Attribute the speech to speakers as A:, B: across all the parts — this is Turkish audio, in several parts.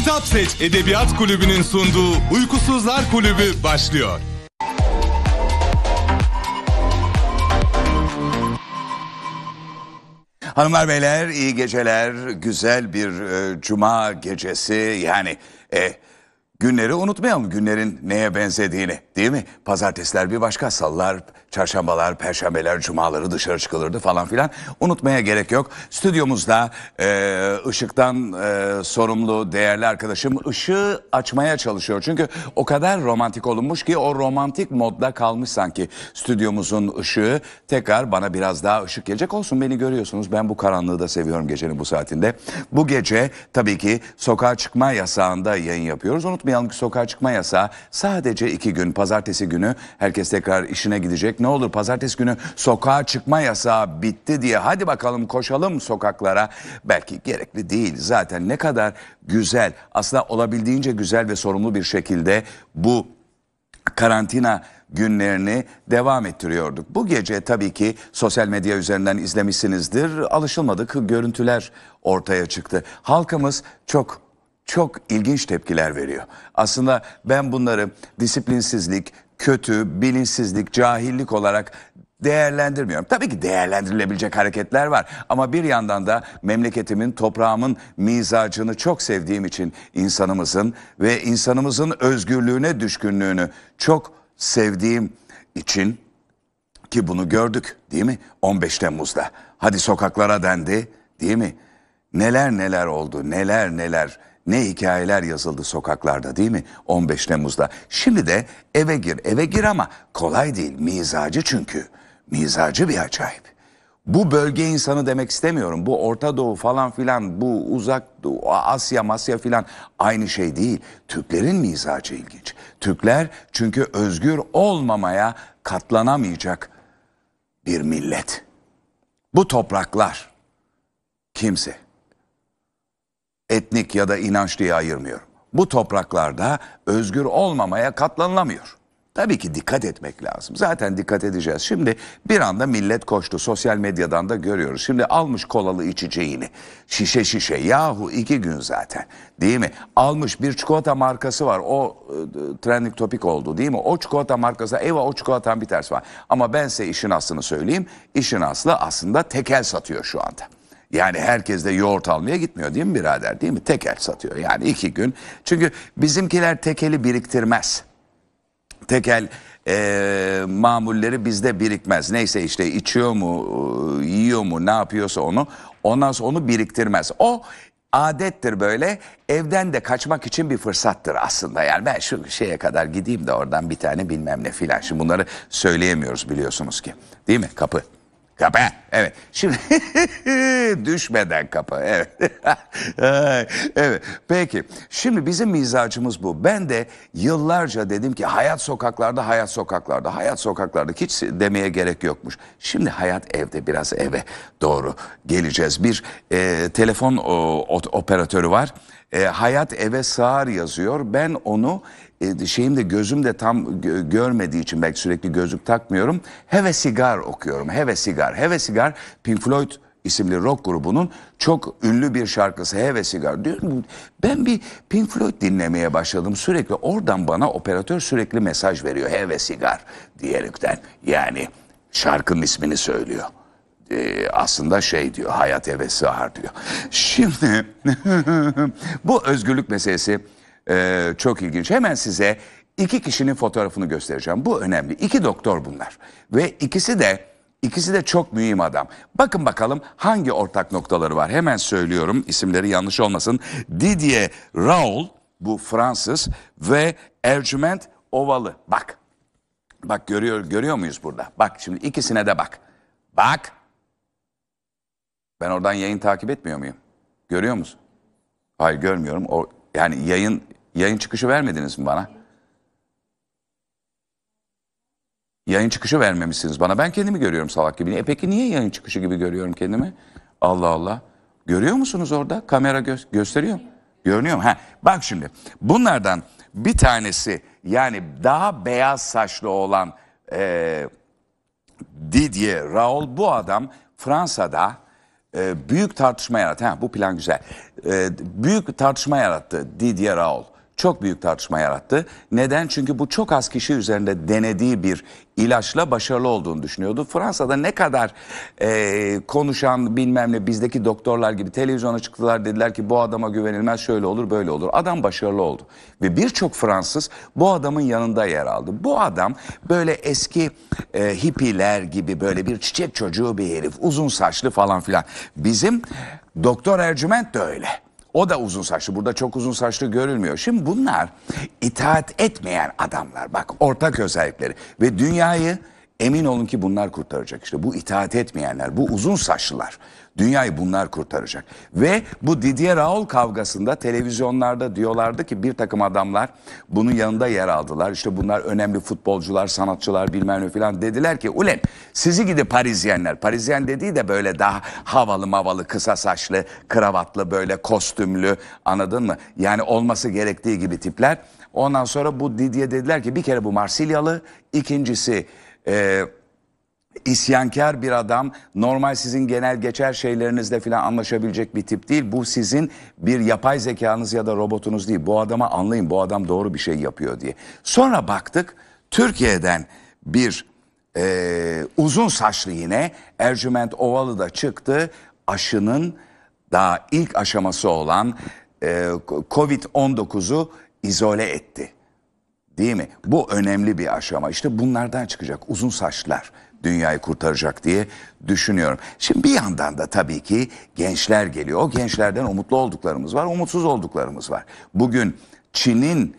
A: Kitap Seç Edebiyat Kulübü'nün sunduğu Uykusuzlar Kulübü başlıyor.
B: Hanımlar beyler iyi geceler. Güzel bir e, cuma gecesi yani e, günleri unutmayalım günlerin neye benzediğini değil mi? Pazartesiler bir başka salılar, çarşambalar, perşembeler, cumaları dışarı çıkılırdı falan filan. Unutmaya gerek yok. Stüdyomuzda e, ışıktan e, sorumlu değerli arkadaşım ışığı açmaya çalışıyor. Çünkü o kadar romantik olunmuş ki o romantik modda kalmış sanki stüdyomuzun ışığı. Tekrar bana biraz daha ışık gelecek olsun beni görüyorsunuz. Ben bu karanlığı da seviyorum gecenin bu saatinde. Bu gece tabii ki sokağa çıkma yasağında yayın yapıyoruz. Unutmayalım ki sokağa çıkma yasağı sadece iki gün. Pazartesi günü herkes tekrar işine gidecek. Ne olur pazartesi günü sokağa çıkma yasağı bitti diye hadi bakalım koşalım sokaklara. Belki gerekli değil zaten ne kadar güzel aslında olabildiğince güzel ve sorumlu bir şekilde bu karantina günlerini devam ettiriyorduk. Bu gece tabii ki sosyal medya üzerinden izlemişsinizdir. Alışılmadık görüntüler ortaya çıktı. Halkımız çok çok ilginç tepkiler veriyor. Aslında ben bunları disiplinsizlik, kötü, bilinçsizlik, cahillik olarak değerlendirmiyorum. Tabii ki değerlendirilebilecek hareketler var ama bir yandan da memleketimin, toprağımın mizacını çok sevdiğim için insanımızın ve insanımızın özgürlüğüne düşkünlüğünü çok sevdiğim için ki bunu gördük değil mi? 15 Temmuz'da. Hadi sokaklara dendi değil mi? Neler neler oldu, neler neler, ne hikayeler yazıldı sokaklarda değil mi? 15 Temmuz'da. Şimdi de eve gir, eve gir ama kolay değil. Mizacı çünkü. Mizacı bir acayip. Bu bölge insanı demek istemiyorum. Bu Orta Doğu falan filan, bu uzak Doğu, Asya, Masya filan aynı şey değil. Türklerin mizacı ilginç. Türkler çünkü özgür olmamaya katlanamayacak bir millet. Bu topraklar kimse etnik ya da inanç diye ayırmıyorum. Bu topraklarda özgür olmamaya katlanılamıyor. Tabii ki dikkat etmek lazım. Zaten dikkat edeceğiz. Şimdi bir anda millet koştu. Sosyal medyadan da görüyoruz. Şimdi almış kolalı içeceğini. Şişe şişe. Yahu iki gün zaten. Değil mi? Almış bir çikolata markası var. O e, trending topik oldu değil mi? O çikolata markası. Eyvah o çikolatanın bir tersi var. Ama ben size işin aslını söyleyeyim. İşin aslı aslında tekel satıyor şu anda. Yani herkes de yoğurt almaya gitmiyor değil mi birader değil mi? Tekel satıyor yani iki gün. Çünkü bizimkiler tekeli biriktirmez. Tekel e, mamulleri bizde birikmez. Neyse işte içiyor mu, e, yiyor mu, ne yapıyorsa onu. Ondan sonra onu biriktirmez. O adettir böyle. Evden de kaçmak için bir fırsattır aslında. Yani ben şu şeye kadar gideyim de oradan bir tane bilmem ne filan. Şimdi bunları söyleyemiyoruz biliyorsunuz ki. Değil mi? Kapı. Kapı. Evet. Şimdi düşmeden kapı. Evet. evet. Peki. Şimdi bizim mizacımız bu. Ben de yıllarca dedim ki hayat sokaklarda, hayat sokaklarda, hayat sokaklarda hiç demeye gerek yokmuş. Şimdi hayat evde biraz eve doğru geleceğiz. Bir e, telefon o, o, operatörü var. E, hayat eve sığar yazıyor. Ben onu şeyim de gözüm de tam gö- görmediği için belki sürekli gözlük takmıyorum. Heve Sigar okuyorum. Heve Sigar. Heve Sigar Pink Floyd isimli rock grubunun çok ünlü bir şarkısı Heve Sigar. Diyorum ben bir Pink Floyd dinlemeye başladım sürekli. Oradan bana operatör sürekli mesaj veriyor. Heve Sigar diyerekten. Yani şarkının ismini söylüyor e, aslında şey diyor hayat eve sığar diyor. Şimdi bu özgürlük meselesi e, çok ilginç. Hemen size iki kişinin fotoğrafını göstereceğim. Bu önemli. İki doktor bunlar ve ikisi de ikisi de çok mühim adam. Bakın bakalım hangi ortak noktaları var. Hemen söylüyorum isimleri yanlış olmasın. Didier Raoul bu Fransız ve Ercüment Ovalı. Bak. Bak görüyor görüyor muyuz burada? Bak şimdi ikisine de bak. Bak. Ben oradan yayın takip etmiyor muyum? Görüyor musun? Hayır görmüyorum. O yani yayın yayın çıkışı vermediniz mi bana? Yayın çıkışı vermemişsiniz bana. Ben kendimi görüyorum salak gibi. E peki niye yayın çıkışı gibi görüyorum kendimi? Allah Allah. Görüyor musunuz orada? Kamera gö gösteriyor? Görünüyor mu? Ha, bak şimdi. Bunlardan bir tanesi yani daha beyaz saçlı olan e, Didier Raoul bu adam Fransa'da e, büyük tartışma yarattı. Ha, bu plan güzel. E, büyük tartışma yarattı Didier Raoul. Çok büyük tartışma yarattı. Neden? Çünkü bu çok az kişi üzerinde denediği bir ilaçla başarılı olduğunu düşünüyordu. Fransa'da ne kadar e, konuşan bilmem ne bizdeki doktorlar gibi televizyona çıktılar dediler ki bu adama güvenilmez şöyle olur böyle olur. Adam başarılı oldu. Ve birçok Fransız bu adamın yanında yer aldı. Bu adam böyle eski e, hippiler gibi böyle bir çiçek çocuğu bir herif. Uzun saçlı falan filan. Bizim Doktor Ercüment de öyle. O da uzun saçlı. Burada çok uzun saçlı görülmüyor. Şimdi bunlar itaat etmeyen adamlar. Bak ortak özellikleri. Ve dünyayı emin olun ki bunlar kurtaracak. İşte bu itaat etmeyenler, bu uzun saçlılar. Dünyayı bunlar kurtaracak. Ve bu Didier Raoul kavgasında televizyonlarda diyorlardı ki bir takım adamlar bunun yanında yer aldılar. İşte bunlar önemli futbolcular, sanatçılar bilmem ne falan dediler ki ulen sizi gidi Parizyenler. Parizyen dediği de böyle daha havalı mavalı, kısa saçlı, kravatlı böyle kostümlü anladın mı? Yani olması gerektiği gibi tipler. Ondan sonra bu Didier dediler ki bir kere bu Marsilyalı, ikincisi... E, isyankar bir adam normal sizin genel geçer şeylerinizle falan anlaşabilecek bir tip değil. Bu sizin bir yapay zekanız ya da robotunuz değil. Bu adama anlayın bu adam doğru bir şey yapıyor diye. Sonra baktık Türkiye'den bir e, uzun saçlı yine Ercüment Ovalı da çıktı. Aşının daha ilk aşaması olan e, Covid-19'u izole etti. Değil mi? Bu önemli bir aşama. İşte bunlardan çıkacak uzun saçlar dünyayı kurtaracak diye düşünüyorum. Şimdi bir yandan da tabii ki gençler geliyor. O gençlerden umutlu olduklarımız var, umutsuz olduklarımız var. Bugün Çin'in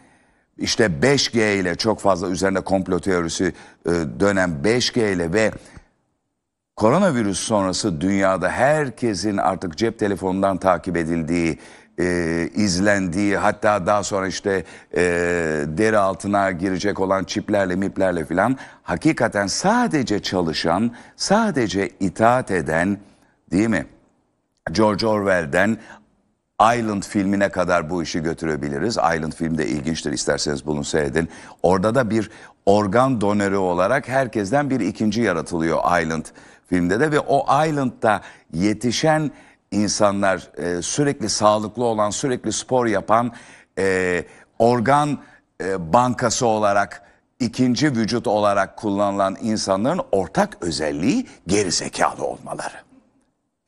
B: işte 5G ile çok fazla üzerinde komplo teorisi e, dönen 5G ile ve koronavirüs sonrası dünyada herkesin artık cep telefonundan takip edildiği, e, izlendiği hatta daha sonra işte e, deri altına girecek olan çiplerle miplerle filan hakikaten sadece çalışan, sadece itaat eden değil mi? George Orwell'den Island filmine kadar bu işi götürebiliriz. Island film de ilginçtir isterseniz bunu seyredin. Orada da bir organ donörü olarak herkesten bir ikinci yaratılıyor Island filmde de ve o Island'da yetişen insanlar e, sürekli sağlıklı olan, sürekli spor yapan e, organ e, bankası olarak ikinci vücut olarak kullanılan insanların ortak özelliği geri zekalı olmaları.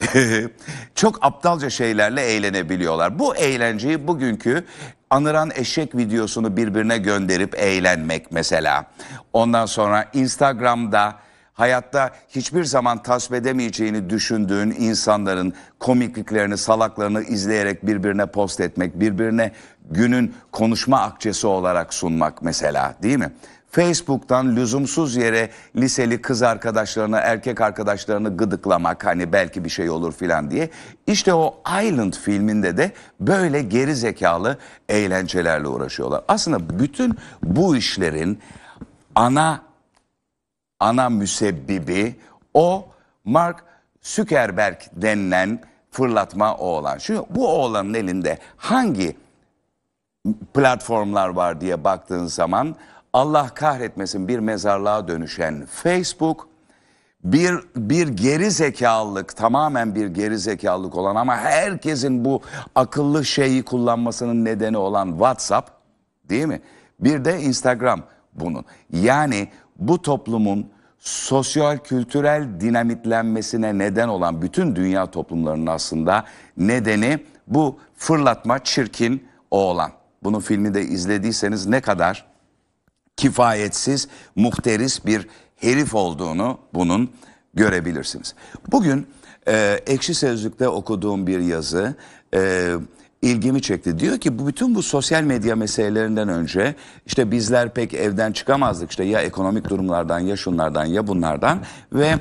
B: Çok aptalca şeylerle eğlenebiliyorlar. Bu eğlenceyi bugünkü anıran eşek videosunu birbirine gönderip eğlenmek mesela. Ondan sonra Instagram'da hayatta hiçbir zaman tasvip edemeyeceğini düşündüğün insanların komikliklerini, salaklarını izleyerek birbirine post etmek, birbirine günün konuşma akçesi olarak sunmak mesela değil mi? Facebook'tan lüzumsuz yere liseli kız arkadaşlarını, erkek arkadaşlarını gıdıklamak hani belki bir şey olur filan diye. İşte o Island filminde de böyle geri zekalı eğlencelerle uğraşıyorlar. Aslında bütün bu işlerin ana ana müsebbibi o Mark Zuckerberg denilen fırlatma oğlan. Şu bu oğlanın elinde hangi platformlar var diye baktığın zaman Allah kahretmesin bir mezarlığa dönüşen Facebook bir bir geri zekalılık tamamen bir geri zekalılık olan ama herkesin bu akıllı şeyi kullanmasının nedeni olan WhatsApp değil mi? Bir de Instagram bunun. Yani bu toplumun sosyal kültürel dinamitlenmesine neden olan bütün dünya toplumlarının aslında nedeni bu fırlatma çirkin oğlan. Bunun filmi de izlediyseniz ne kadar kifayetsiz, muhteris bir herif olduğunu bunun görebilirsiniz. Bugün e, Ekşi Sözlük'te okuduğum bir yazı e, ilgimi çekti. Diyor ki bu bütün bu sosyal medya meselelerinden önce işte bizler pek evden çıkamazdık işte ya ekonomik durumlardan ya şunlardan ya bunlardan ve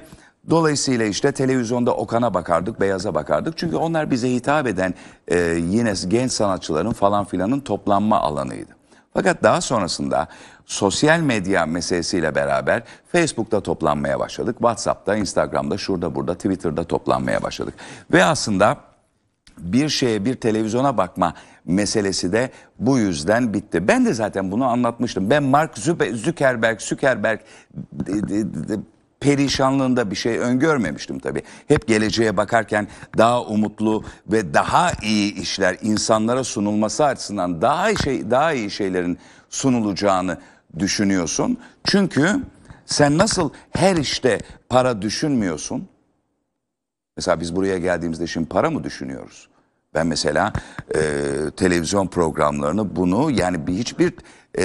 B: Dolayısıyla işte televizyonda Okan'a bakardık, Beyaz'a bakardık. Çünkü onlar bize hitap eden e, yine genç sanatçıların falan filanın toplanma alanıydı. Fakat daha sonrasında sosyal medya meselesiyle beraber Facebook'ta toplanmaya başladık. WhatsApp'ta, Instagram'da, şurada burada, Twitter'da toplanmaya başladık. Ve aslında bir şeye bir televizyona bakma meselesi de bu yüzden bitti. Ben de zaten bunu anlatmıştım. Ben Mark Zuckerberg, Zuckerberg perişanlığında bir şey öngörmemiştim tabii. Hep geleceğe bakarken daha umutlu ve daha iyi işler insanlara sunulması açısından daha şey daha iyi şeylerin sunulacağını düşünüyorsun. Çünkü sen nasıl her işte para düşünmüyorsun? Mesela biz buraya geldiğimizde şimdi para mı düşünüyoruz? Ben mesela e, televizyon programlarını bunu yani bir hiçbir e,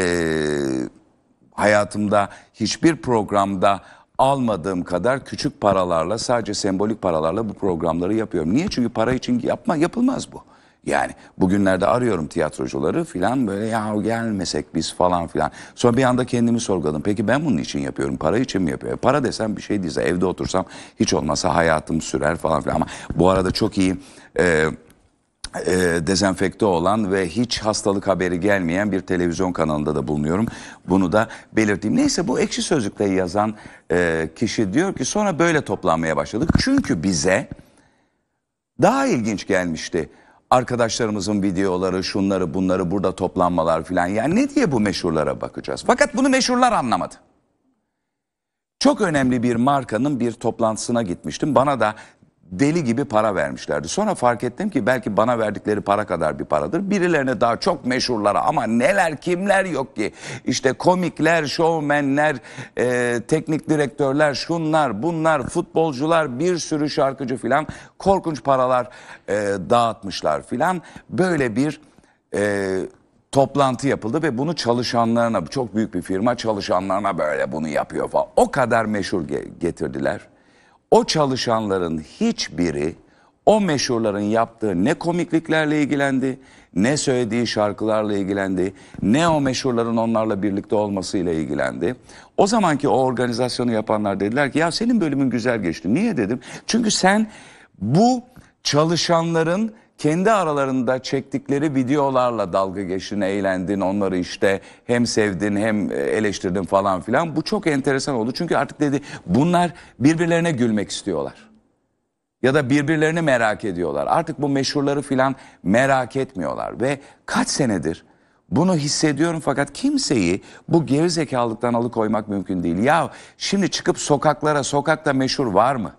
B: hayatımda hiçbir programda almadığım kadar küçük paralarla sadece sembolik paralarla bu programları yapıyorum. Niye? Çünkü para için yapma yapılmaz bu. Yani bugünlerde arıyorum tiyatrocuları filan böyle ya gelmesek biz falan filan. Sonra bir anda kendimi sorguladım. Peki ben bunun için yapıyorum. Para için mi yapıyorum? Para desem bir şey değilse evde otursam hiç olmasa hayatım sürer falan filan. Ama bu arada çok iyi e, e, dezenfekte olan ve hiç hastalık haberi gelmeyen bir televizyon kanalında da bulunuyorum. Bunu da belirteyim. Neyse bu ekşi sözlükte yazan e, kişi diyor ki sonra böyle toplanmaya başladık. Çünkü bize daha ilginç gelmişti. Arkadaşlarımızın videoları, şunları, bunları, burada toplanmalar filan. Yani ne diye bu meşhurlara bakacağız? Fakat bunu meşhurlar anlamadı. Çok önemli bir markanın bir toplantısına gitmiştim. Bana da deli gibi para vermişlerdi. Sonra fark ettim ki belki bana verdikleri para kadar bir paradır. Birilerine daha çok meşhurlara ama neler kimler yok ki. İşte komikler, şovmenler, e, teknik direktörler, şunlar, bunlar, futbolcular, bir sürü şarkıcı filan korkunç paralar e, dağıtmışlar filan. Böyle bir e, toplantı yapıldı ve bunu çalışanlarına çok büyük bir firma çalışanlarına böyle bunu yapıyor falan. O kadar meşhur ge- getirdiler. O çalışanların hiçbiri o meşhurların yaptığı ne komikliklerle ilgilendi, ne söylediği şarkılarla ilgilendi, ne o meşhurların onlarla birlikte olmasıyla ilgilendi. O zamanki o organizasyonu yapanlar dediler ki ya senin bölümün güzel geçti. Niye dedim? Çünkü sen bu çalışanların kendi aralarında çektikleri videolarla dalga geçtin, eğlendin, onları işte hem sevdin hem eleştirdin falan filan. Bu çok enteresan oldu. Çünkü artık dedi bunlar birbirlerine gülmek istiyorlar. Ya da birbirlerini merak ediyorlar. Artık bu meşhurları filan merak etmiyorlar. Ve kaç senedir bunu hissediyorum fakat kimseyi bu gerizekalıktan alıkoymak mümkün değil. Ya şimdi çıkıp sokaklara, sokakta meşhur var mı?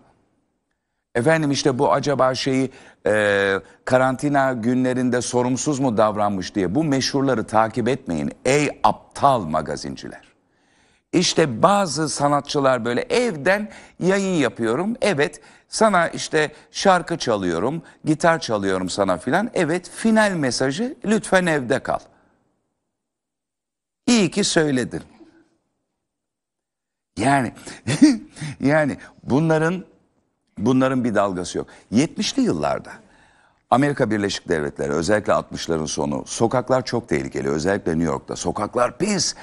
B: Efendim işte bu acaba şeyi e, karantina günlerinde sorumsuz mu davranmış diye bu meşhurları takip etmeyin ey aptal magazinciler. İşte bazı sanatçılar böyle evden yayın yapıyorum. Evet sana işte şarkı çalıyorum, gitar çalıyorum sana filan. Evet final mesajı lütfen evde kal. İyi ki söyledin. Yani yani bunların Bunların bir dalgası yok. 70'li yıllarda Amerika Birleşik Devletleri özellikle 60'ların sonu sokaklar çok tehlikeli. Özellikle New York'ta sokaklar pis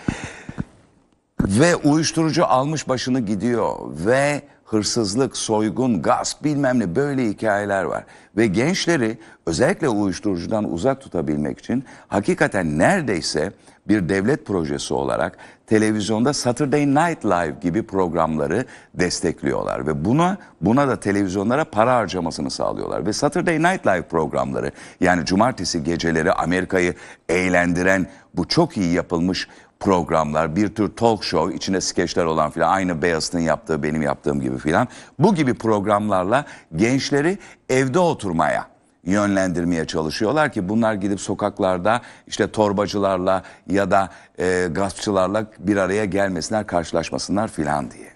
B: ve uyuşturucu almış başını gidiyor ve hırsızlık, soygun, gasp bilmem ne böyle hikayeler var. Ve gençleri özellikle uyuşturucudan uzak tutabilmek için hakikaten neredeyse bir devlet projesi olarak televizyonda Saturday Night Live gibi programları destekliyorlar ve buna buna da televizyonlara para harcamasını sağlıyorlar ve Saturday Night Live programları yani cumartesi geceleri Amerika'yı eğlendiren bu çok iyi yapılmış programlar, bir tür talk show, içinde skeçler olan filan, aynı Beyazıt'ın yaptığı, benim yaptığım gibi filan. Bu gibi programlarla gençleri evde oturmaya yönlendirmeye çalışıyorlar ki bunlar gidip sokaklarda işte torbacılarla ya da e, gaspçılarla bir araya gelmesinler, karşılaşmasınlar filan diye.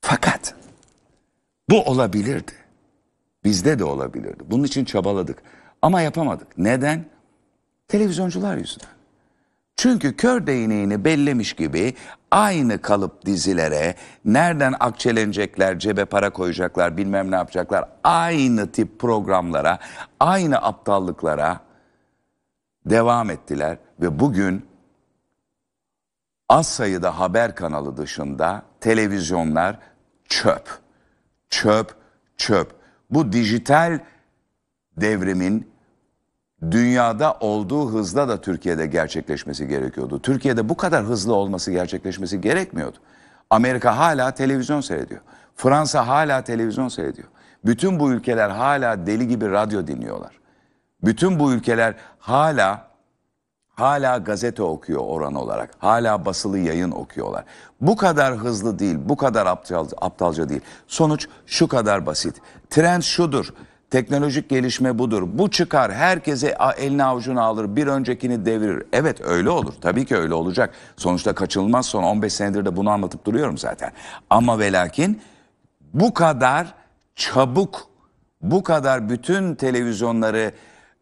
B: Fakat bu olabilirdi. Bizde de olabilirdi. Bunun için çabaladık ama yapamadık. Neden? Televizyoncular yüzünden. Çünkü kör değneğini bellemiş gibi aynı kalıp dizilere nereden akçelenecekler, cebe para koyacaklar, bilmem ne yapacaklar. Aynı tip programlara, aynı aptallıklara devam ettiler ve bugün az sayıda haber kanalı dışında televizyonlar çöp. Çöp, çöp. Bu dijital devrimin dünyada olduğu hızla da Türkiye'de gerçekleşmesi gerekiyordu. Türkiye'de bu kadar hızlı olması gerçekleşmesi gerekmiyordu. Amerika hala televizyon seyrediyor. Fransa hala televizyon seyrediyor. Bütün bu ülkeler hala deli gibi radyo dinliyorlar. Bütün bu ülkeler hala hala gazete okuyor oran olarak. Hala basılı yayın okuyorlar. Bu kadar hızlı değil, bu kadar aptal, aptalca değil. Sonuç şu kadar basit. Trend şudur. Teknolojik gelişme budur. Bu çıkar, herkese a- eline avucuna alır, bir öncekini devirir. Evet öyle olur. Tabii ki öyle olacak. Sonuçta kaçınılmaz son 15 senedir de bunu anlatıp duruyorum zaten. Ama ve lakin bu kadar çabuk, bu kadar bütün televizyonları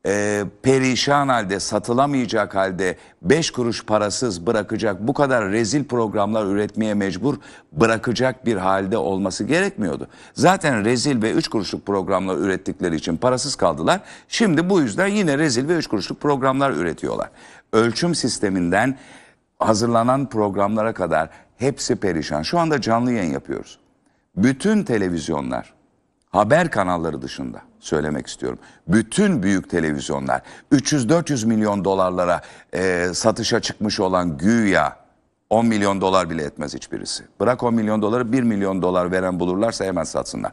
B: e, perişan halde, satılamayacak halde, beş kuruş parasız bırakacak, bu kadar rezil programlar üretmeye mecbur bırakacak bir halde olması gerekmiyordu. Zaten rezil ve üç kuruşluk programlar ürettikleri için parasız kaldılar. Şimdi bu yüzden yine rezil ve üç kuruşluk programlar üretiyorlar. Ölçüm sisteminden hazırlanan programlara kadar hepsi perişan. Şu anda canlı yayın yapıyoruz. Bütün televizyonlar, haber kanalları dışında söylemek istiyorum. Bütün büyük televizyonlar 300-400 milyon dolarlara e, satışa çıkmış olan güya 10 milyon dolar bile etmez hiçbirisi. Bırak 10 milyon doları 1 milyon dolar veren bulurlarsa hemen satsınlar.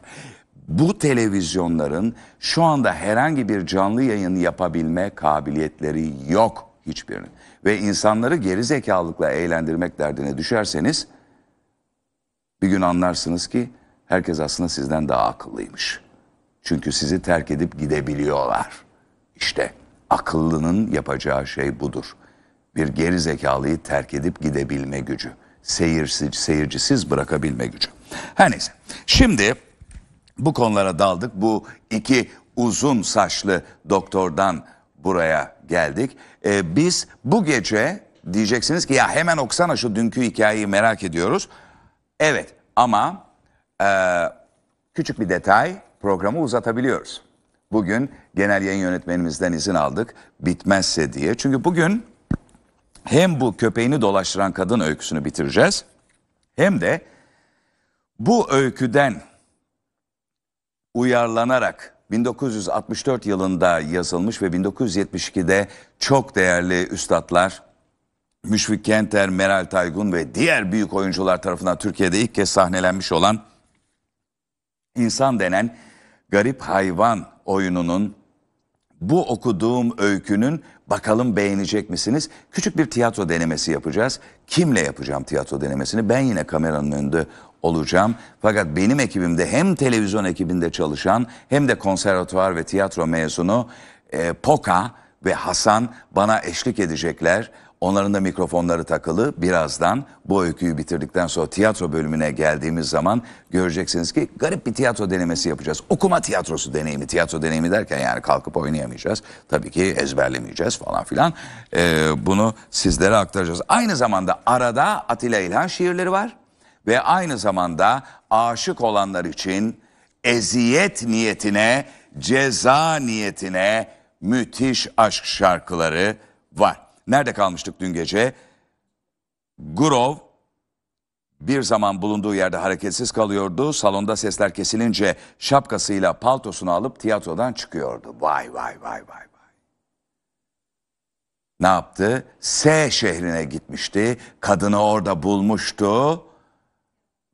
B: Bu televizyonların şu anda herhangi bir canlı yayın yapabilme kabiliyetleri yok hiçbirinin. Ve insanları geri zekalıkla eğlendirmek derdine düşerseniz bir gün anlarsınız ki herkes aslında sizden daha akıllıymış. Çünkü sizi terk edip gidebiliyorlar. İşte akıllının yapacağı şey budur. Bir geri zekalıyı terk edip gidebilme gücü. Seyirsiz, seyircisiz bırakabilme gücü. Her neyse. Şimdi bu konulara daldık. Bu iki uzun saçlı doktordan buraya geldik. Ee, biz bu gece diyeceksiniz ki ya hemen okusana şu dünkü hikayeyi merak ediyoruz. Evet ama e, küçük bir detay programı uzatabiliyoruz. Bugün genel yayın yönetmenimizden izin aldık bitmezse diye. Çünkü bugün hem bu köpeğini dolaştıran kadın öyküsünü bitireceğiz hem de bu öyküden uyarlanarak 1964 yılında yazılmış ve 1972'de çok değerli üstadlar Müşfik Kenter, Meral Taygun ve diğer büyük oyuncular tarafından Türkiye'de ilk kez sahnelenmiş olan İnsan denen garip hayvan oyununun bu okuduğum öykünün bakalım beğenecek misiniz? Küçük bir tiyatro denemesi yapacağız. Kimle yapacağım tiyatro denemesini? Ben yine kameranın önünde olacağım. Fakat benim ekibimde hem televizyon ekibinde çalışan hem de konservatuvar ve tiyatro mezunu e, Poka ve Hasan bana eşlik edecekler. Onların da mikrofonları takılı. Birazdan bu öyküyü bitirdikten sonra tiyatro bölümüne geldiğimiz zaman göreceksiniz ki garip bir tiyatro denemesi yapacağız. Okuma tiyatrosu deneyimi. Tiyatro deneyimi derken yani kalkıp oynayamayacağız. Tabii ki ezberlemeyeceğiz falan filan. Ee, bunu sizlere aktaracağız. Aynı zamanda arada Atilla İlhan şiirleri var. Ve aynı zamanda aşık olanlar için eziyet niyetine, ceza niyetine müthiş aşk şarkıları var. Nerede kalmıştık dün gece? Gurov bir zaman bulunduğu yerde hareketsiz kalıyordu. Salonda sesler kesilince şapkasıyla paltosunu alıp tiyatrodan çıkıyordu. Vay vay vay vay vay. Ne yaptı? S şehrine gitmişti. Kadını orada bulmuştu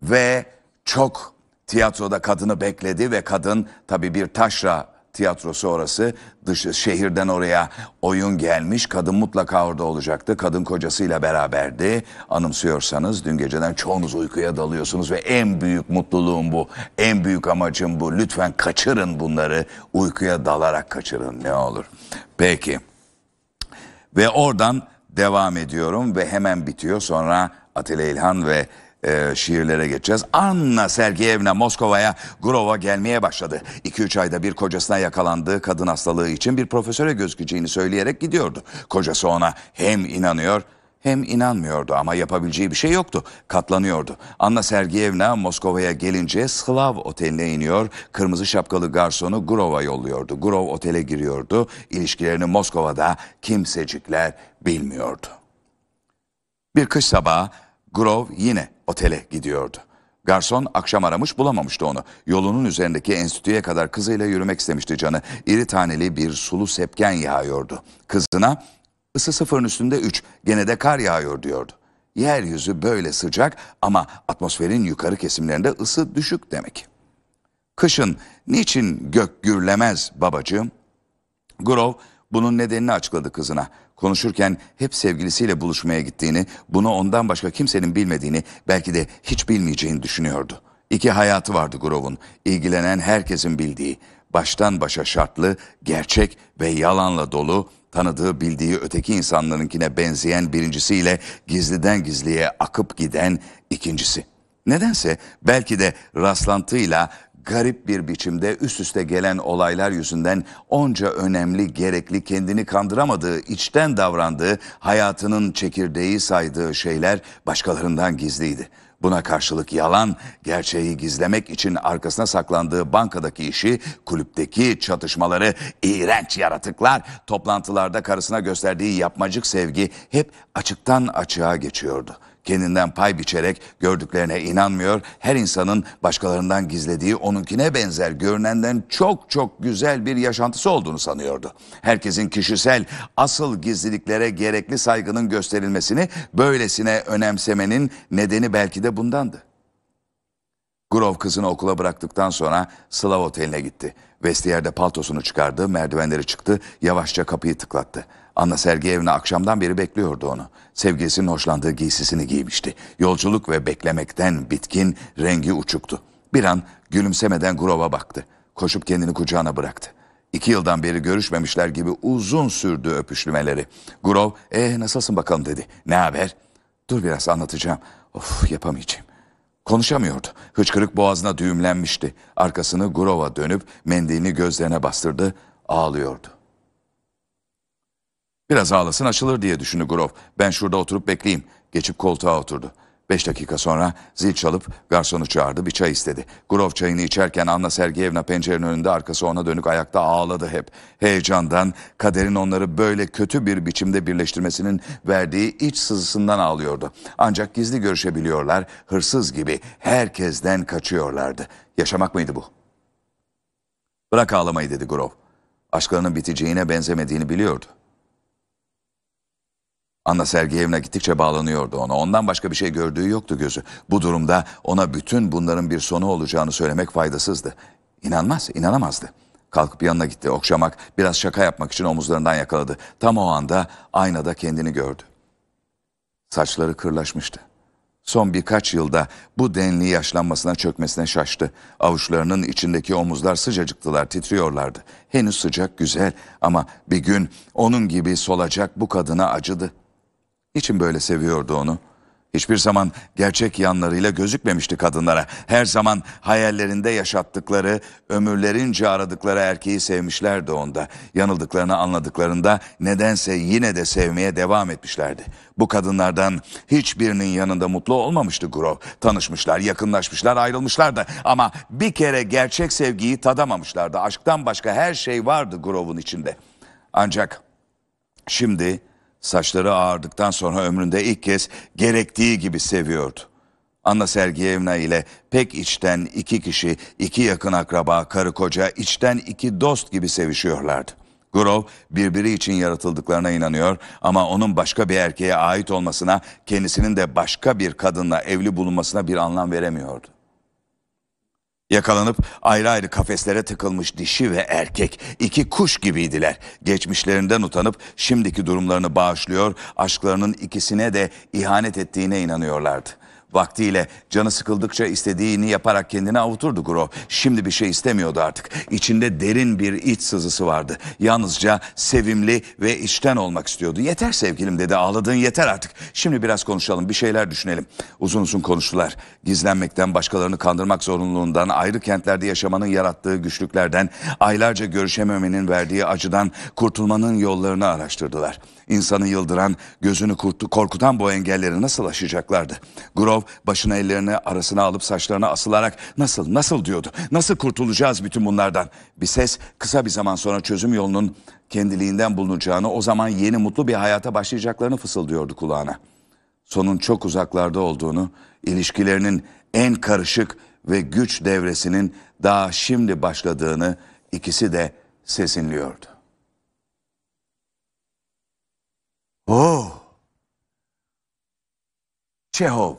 B: ve çok tiyatroda kadını bekledi ve kadın tabii bir taşra tiyatrosu orası dış şehirden oraya oyun gelmiş. Kadın mutlaka orada olacaktı. Kadın kocasıyla beraberdi. Anımsıyorsanız dün geceden çoğunuz uykuya dalıyorsunuz ve en büyük mutluluğum bu. En büyük amacım bu. Lütfen kaçırın bunları. Uykuya dalarak kaçırın. Ne olur. Peki. Ve oradan devam ediyorum ve hemen bitiyor. Sonra Atilla İlhan ve e, şiirlere geçeceğiz. Anna Sergeyevna Moskova'ya Grova gelmeye başladı. 2-3 ayda bir kocasına yakalandığı kadın hastalığı için bir profesöre gözükeceğini söyleyerek gidiyordu. Kocası ona hem inanıyor hem inanmıyordu ama yapabileceği bir şey yoktu. Katlanıyordu. Anna Sergeyevna Moskova'ya gelince Slav oteline iniyor. Kırmızı şapkalı garsonu Grova yolluyordu. Grov otele giriyordu. İlişkilerini Moskova'da kimsecikler bilmiyordu. Bir kış sabahı Grove yine otele gidiyordu. Garson akşam aramış bulamamıştı onu. Yolunun üzerindeki enstitüye kadar kızıyla yürümek istemişti canı. İri taneli bir sulu sepken yağıyordu. Kızına ısı sıfırın üstünde üç gene de kar yağıyor diyordu. Yeryüzü böyle sıcak ama atmosferin yukarı kesimlerinde ısı düşük demek. Kışın niçin gök gürlemez babacığım? Grove Bunun nedenini açıkladı kızına. Konuşurken hep sevgilisiyle buluşmaya gittiğini, bunu ondan başka kimsenin bilmediğini, belki de hiç bilmeyeceğini düşünüyordu. İki hayatı vardı Grove'un. İlgilenen herkesin bildiği, baştan başa şartlı, gerçek ve yalanla dolu, tanıdığı bildiği öteki insanlarınkine benzeyen birincisiyle gizliden gizliye akıp giden ikincisi. Nedense belki de rastlantıyla garip bir biçimde üst üste gelen olaylar yüzünden onca önemli, gerekli, kendini kandıramadığı, içten davrandığı, hayatının çekirdeği saydığı şeyler başkalarından gizliydi. Buna karşılık yalan, gerçeği gizlemek için arkasına saklandığı bankadaki işi, kulüpteki çatışmaları, iğrenç yaratıklar, toplantılarda karısına gösterdiği yapmacık sevgi hep açıktan açığa geçiyordu. Kendinden pay biçerek gördüklerine inanmıyor, her insanın başkalarından gizlediği onunkine benzer görünenden çok çok güzel bir yaşantısı olduğunu sanıyordu. Herkesin kişisel asıl gizliliklere gerekli saygının gösterilmesini böylesine önemsemenin nedeni belki de bundandı. Grove kızını okula bıraktıktan sonra Slav Oteli'ne gitti. Vestiyerde paltosunu çıkardı, merdivenleri çıktı, yavaşça kapıyı tıklattı. Anna Sergeyevna akşamdan beri bekliyordu onu. Sevgilisinin hoşlandığı giysisini giymişti. Yolculuk ve beklemekten bitkin, rengi uçuktu. Bir an gülümsemeden Grove'a baktı. Koşup kendini kucağına bıraktı. İki yıldan beri görüşmemişler gibi uzun sürdü öpüşlümeleri. Grove, ee nasılsın bakalım dedi. Ne haber? Dur biraz anlatacağım. Of yapamayacağım. Konuşamıyordu. Hıçkırık boğazına düğümlenmişti. Arkasını Grove'a dönüp mendilini gözlerine bastırdı. Ağlıyordu. Biraz ağlasın açılır diye düşündü Grove. Ben şurada oturup bekleyeyim. Geçip koltuğa oturdu. Beş dakika sonra zil çalıp garsonu çağırdı bir çay istedi. Grove çayını içerken Anna Sergeyevna pencerenin önünde arkası ona dönük ayakta ağladı hep. Heyecandan kaderin onları böyle kötü bir biçimde birleştirmesinin verdiği iç sızısından ağlıyordu. Ancak gizli görüşebiliyorlar, hırsız gibi herkesten kaçıyorlardı. Yaşamak mıydı bu? Bırak ağlamayı dedi Grove. Aşklarının biteceğine benzemediğini biliyordu. Anna Sergeyevna gittikçe bağlanıyordu ona. Ondan başka bir şey gördüğü yoktu gözü. Bu durumda ona bütün bunların bir sonu olacağını söylemek faydasızdı. İnanmaz, inanamazdı. Kalkıp yanına gitti. Okşamak, biraz şaka yapmak için omuzlarından yakaladı. Tam o anda aynada kendini gördü. Saçları kırlaşmıştı. Son birkaç yılda bu denli yaşlanmasına çökmesine şaştı. Avuçlarının içindeki omuzlar sıcacıktılar, titriyorlardı. Henüz sıcak, güzel ama bir gün onun gibi solacak bu kadına acıdı. Niçin böyle seviyordu onu? Hiçbir zaman gerçek yanlarıyla gözükmemişti kadınlara. Her zaman hayallerinde yaşattıkları, ömürlerince aradıkları erkeği sevmişlerdi onda. Yanıldıklarını anladıklarında nedense yine de sevmeye devam etmişlerdi. Bu kadınlardan hiçbirinin yanında mutlu olmamıştı Grove. Tanışmışlar, yakınlaşmışlar, ayrılmışlardı. Ama bir kere gerçek sevgiyi tadamamışlardı. Aşktan başka her şey vardı Grove'un içinde. Ancak şimdi saçları ağardıktan sonra ömründe ilk kez gerektiği gibi seviyordu. Anna Sergeyevna ile pek içten iki kişi, iki yakın akraba, karı koca, içten iki dost gibi sevişiyorlardı. Grove birbiri için yaratıldıklarına inanıyor ama onun başka bir erkeğe ait olmasına, kendisinin de başka bir kadınla evli bulunmasına bir anlam veremiyordu. Yakalanıp ayrı ayrı kafeslere tıkılmış dişi ve erkek iki kuş gibiydiler. Geçmişlerinden utanıp şimdiki durumlarını bağışlıyor, aşklarının ikisine de ihanet ettiğine inanıyorlardı. Vaktiyle canı sıkıldıkça istediğini yaparak kendini avuturdu Grove. Şimdi bir şey istemiyordu artık. İçinde derin bir iç sızısı vardı. Yalnızca sevimli ve içten olmak istiyordu. Yeter sevgilim dedi ağladığın yeter artık. Şimdi biraz konuşalım bir şeyler düşünelim. Uzun uzun konuştular. Gizlenmekten başkalarını kandırmak zorunluluğundan ayrı kentlerde yaşamanın yarattığı güçlüklerden aylarca görüşememenin verdiği acıdan kurtulmanın yollarını araştırdılar. İnsanı yıldıran, gözünü korkutan bu engelleri nasıl aşacaklardı? Grove başına ellerini arasına alıp saçlarına asılarak nasıl nasıl diyordu. Nasıl kurtulacağız bütün bunlardan? Bir ses kısa bir zaman sonra çözüm yolunun kendiliğinden bulunacağını, o zaman yeni mutlu bir hayata başlayacaklarını fısıldıyordu kulağına. Sonun çok uzaklarda olduğunu, ilişkilerinin en karışık ve güç devresinin daha şimdi başladığını ikisi de sezinliyordu. Oh! Çehov,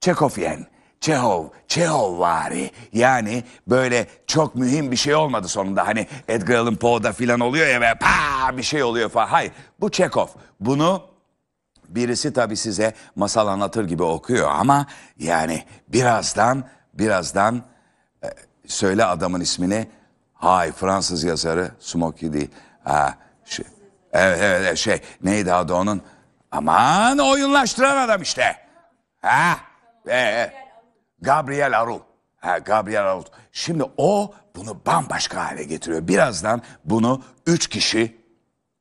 B: Çekofyen, Çehov, Çehov vari. Yani böyle çok mühim bir şey olmadı sonunda. Hani Edgar Allan Poe'da filan oluyor ya ve pa bir şey oluyor falan. Hayır bu Çekov. Bunu birisi tabii size masal anlatır gibi okuyor ama yani birazdan birazdan e, söyle adamın ismini. Hay Fransız yazarı Smoky değil. Ha, şey, evet, evet şey neydi adı onun? Aman oyunlaştıran adam işte. Ha? E, Gabriel Arul. Ha, Gabriel Arul. Şimdi o bunu bambaşka hale getiriyor. Birazdan bunu üç kişi,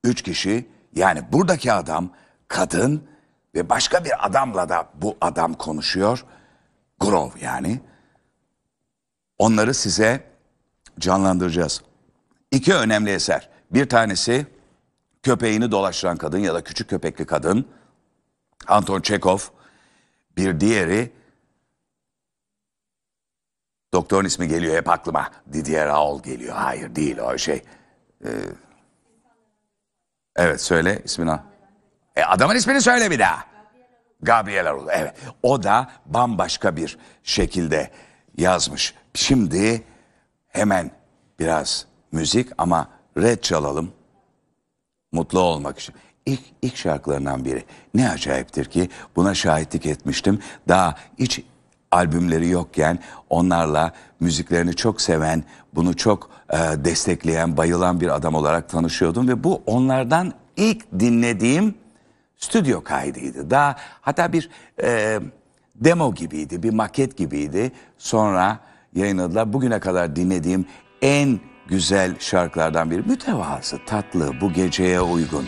B: üç kişi yani buradaki adam kadın ve başka bir adamla da bu adam konuşuyor. Grove yani. Onları size canlandıracağız. İki önemli eser. Bir tanesi köpeğini dolaştıran kadın ya da küçük köpekli kadın. Anton Chekhov. Bir diğeri Doktorun ismi geliyor hep aklıma. Didier Raoul geliyor. Hayır değil o şey. Ee, evet söyle ismini. E, adamın ismini söyle bir daha. Gabriel Raoul. Evet. O da bambaşka bir şekilde yazmış. Şimdi hemen biraz müzik ama red çalalım. Mutlu olmak için. İlk, ilk şarkılarından biri. Ne acayiptir ki buna şahitlik etmiştim. Daha hiç albümleri yokken onlarla müziklerini çok seven, bunu çok e, destekleyen, bayılan bir adam olarak tanışıyordum. Ve bu onlardan ilk dinlediğim stüdyo kaydıydı. Daha hatta bir e, demo gibiydi, bir maket gibiydi. Sonra yayınladılar. Bugüne kadar dinlediğim en güzel şarkılardan biri. Mütevazı, tatlı, bu geceye uygun.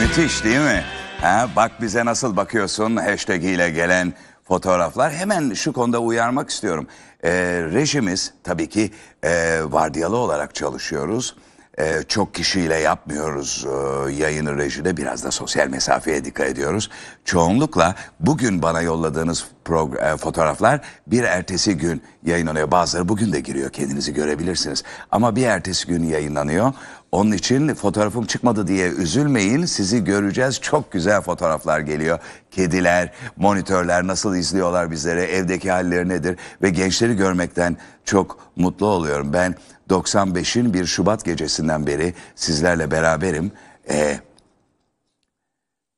B: Müthiş değil mi? Ha, bak bize nasıl bakıyorsun hashtag ile gelen fotoğraflar. Hemen şu konuda uyarmak istiyorum. Ee, rejimiz tabii ki e, vardiyalı olarak çalışıyoruz. Ee, çok kişiyle yapmıyoruz e, yayını rejide biraz da sosyal mesafeye dikkat ediyoruz. Çoğunlukla bugün bana yolladığınız e, fotoğraflar bir ertesi gün yayınlanıyor. Bazıları bugün de giriyor kendinizi görebilirsiniz. Ama bir ertesi gün yayınlanıyor. Onun için fotoğrafım çıkmadı diye üzülmeyin. Sizi göreceğiz. Çok güzel fotoğraflar geliyor. Kediler, monitörler nasıl izliyorlar bizleri, evdeki halleri nedir ve gençleri görmekten çok mutlu oluyorum. Ben 95'in bir Şubat gecesinden beri sizlerle beraberim. Ee,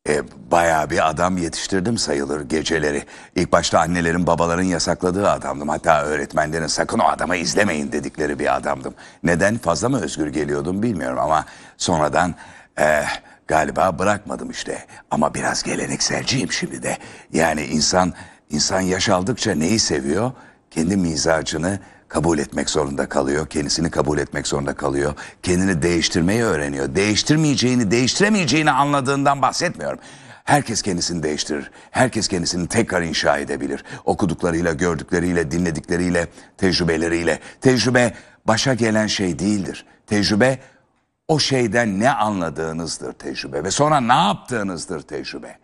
B: e, bayağı bir adam yetiştirdim sayılır geceleri. İlk başta annelerin babaların yasakladığı adamdım. Hatta öğretmenlerin sakın o adamı izlemeyin dedikleri bir adamdım. Neden fazla mı özgür geliyordum bilmiyorum ama sonradan e, galiba bırakmadım işte. Ama biraz gelenekselciyim şimdi de. Yani insan insan yaş aldıkça neyi seviyor? Kendi mizacını kabul etmek zorunda kalıyor. Kendisini kabul etmek zorunda kalıyor. Kendini değiştirmeyi öğreniyor. Değiştirmeyeceğini, değiştiremeyeceğini anladığından bahsetmiyorum. Herkes kendisini değiştirir. Herkes kendisini tekrar inşa edebilir. Okuduklarıyla, gördükleriyle, dinledikleriyle, tecrübeleriyle. Tecrübe başa gelen şey değildir. Tecrübe o şeyden ne anladığınızdır tecrübe ve sonra ne yaptığınızdır tecrübe.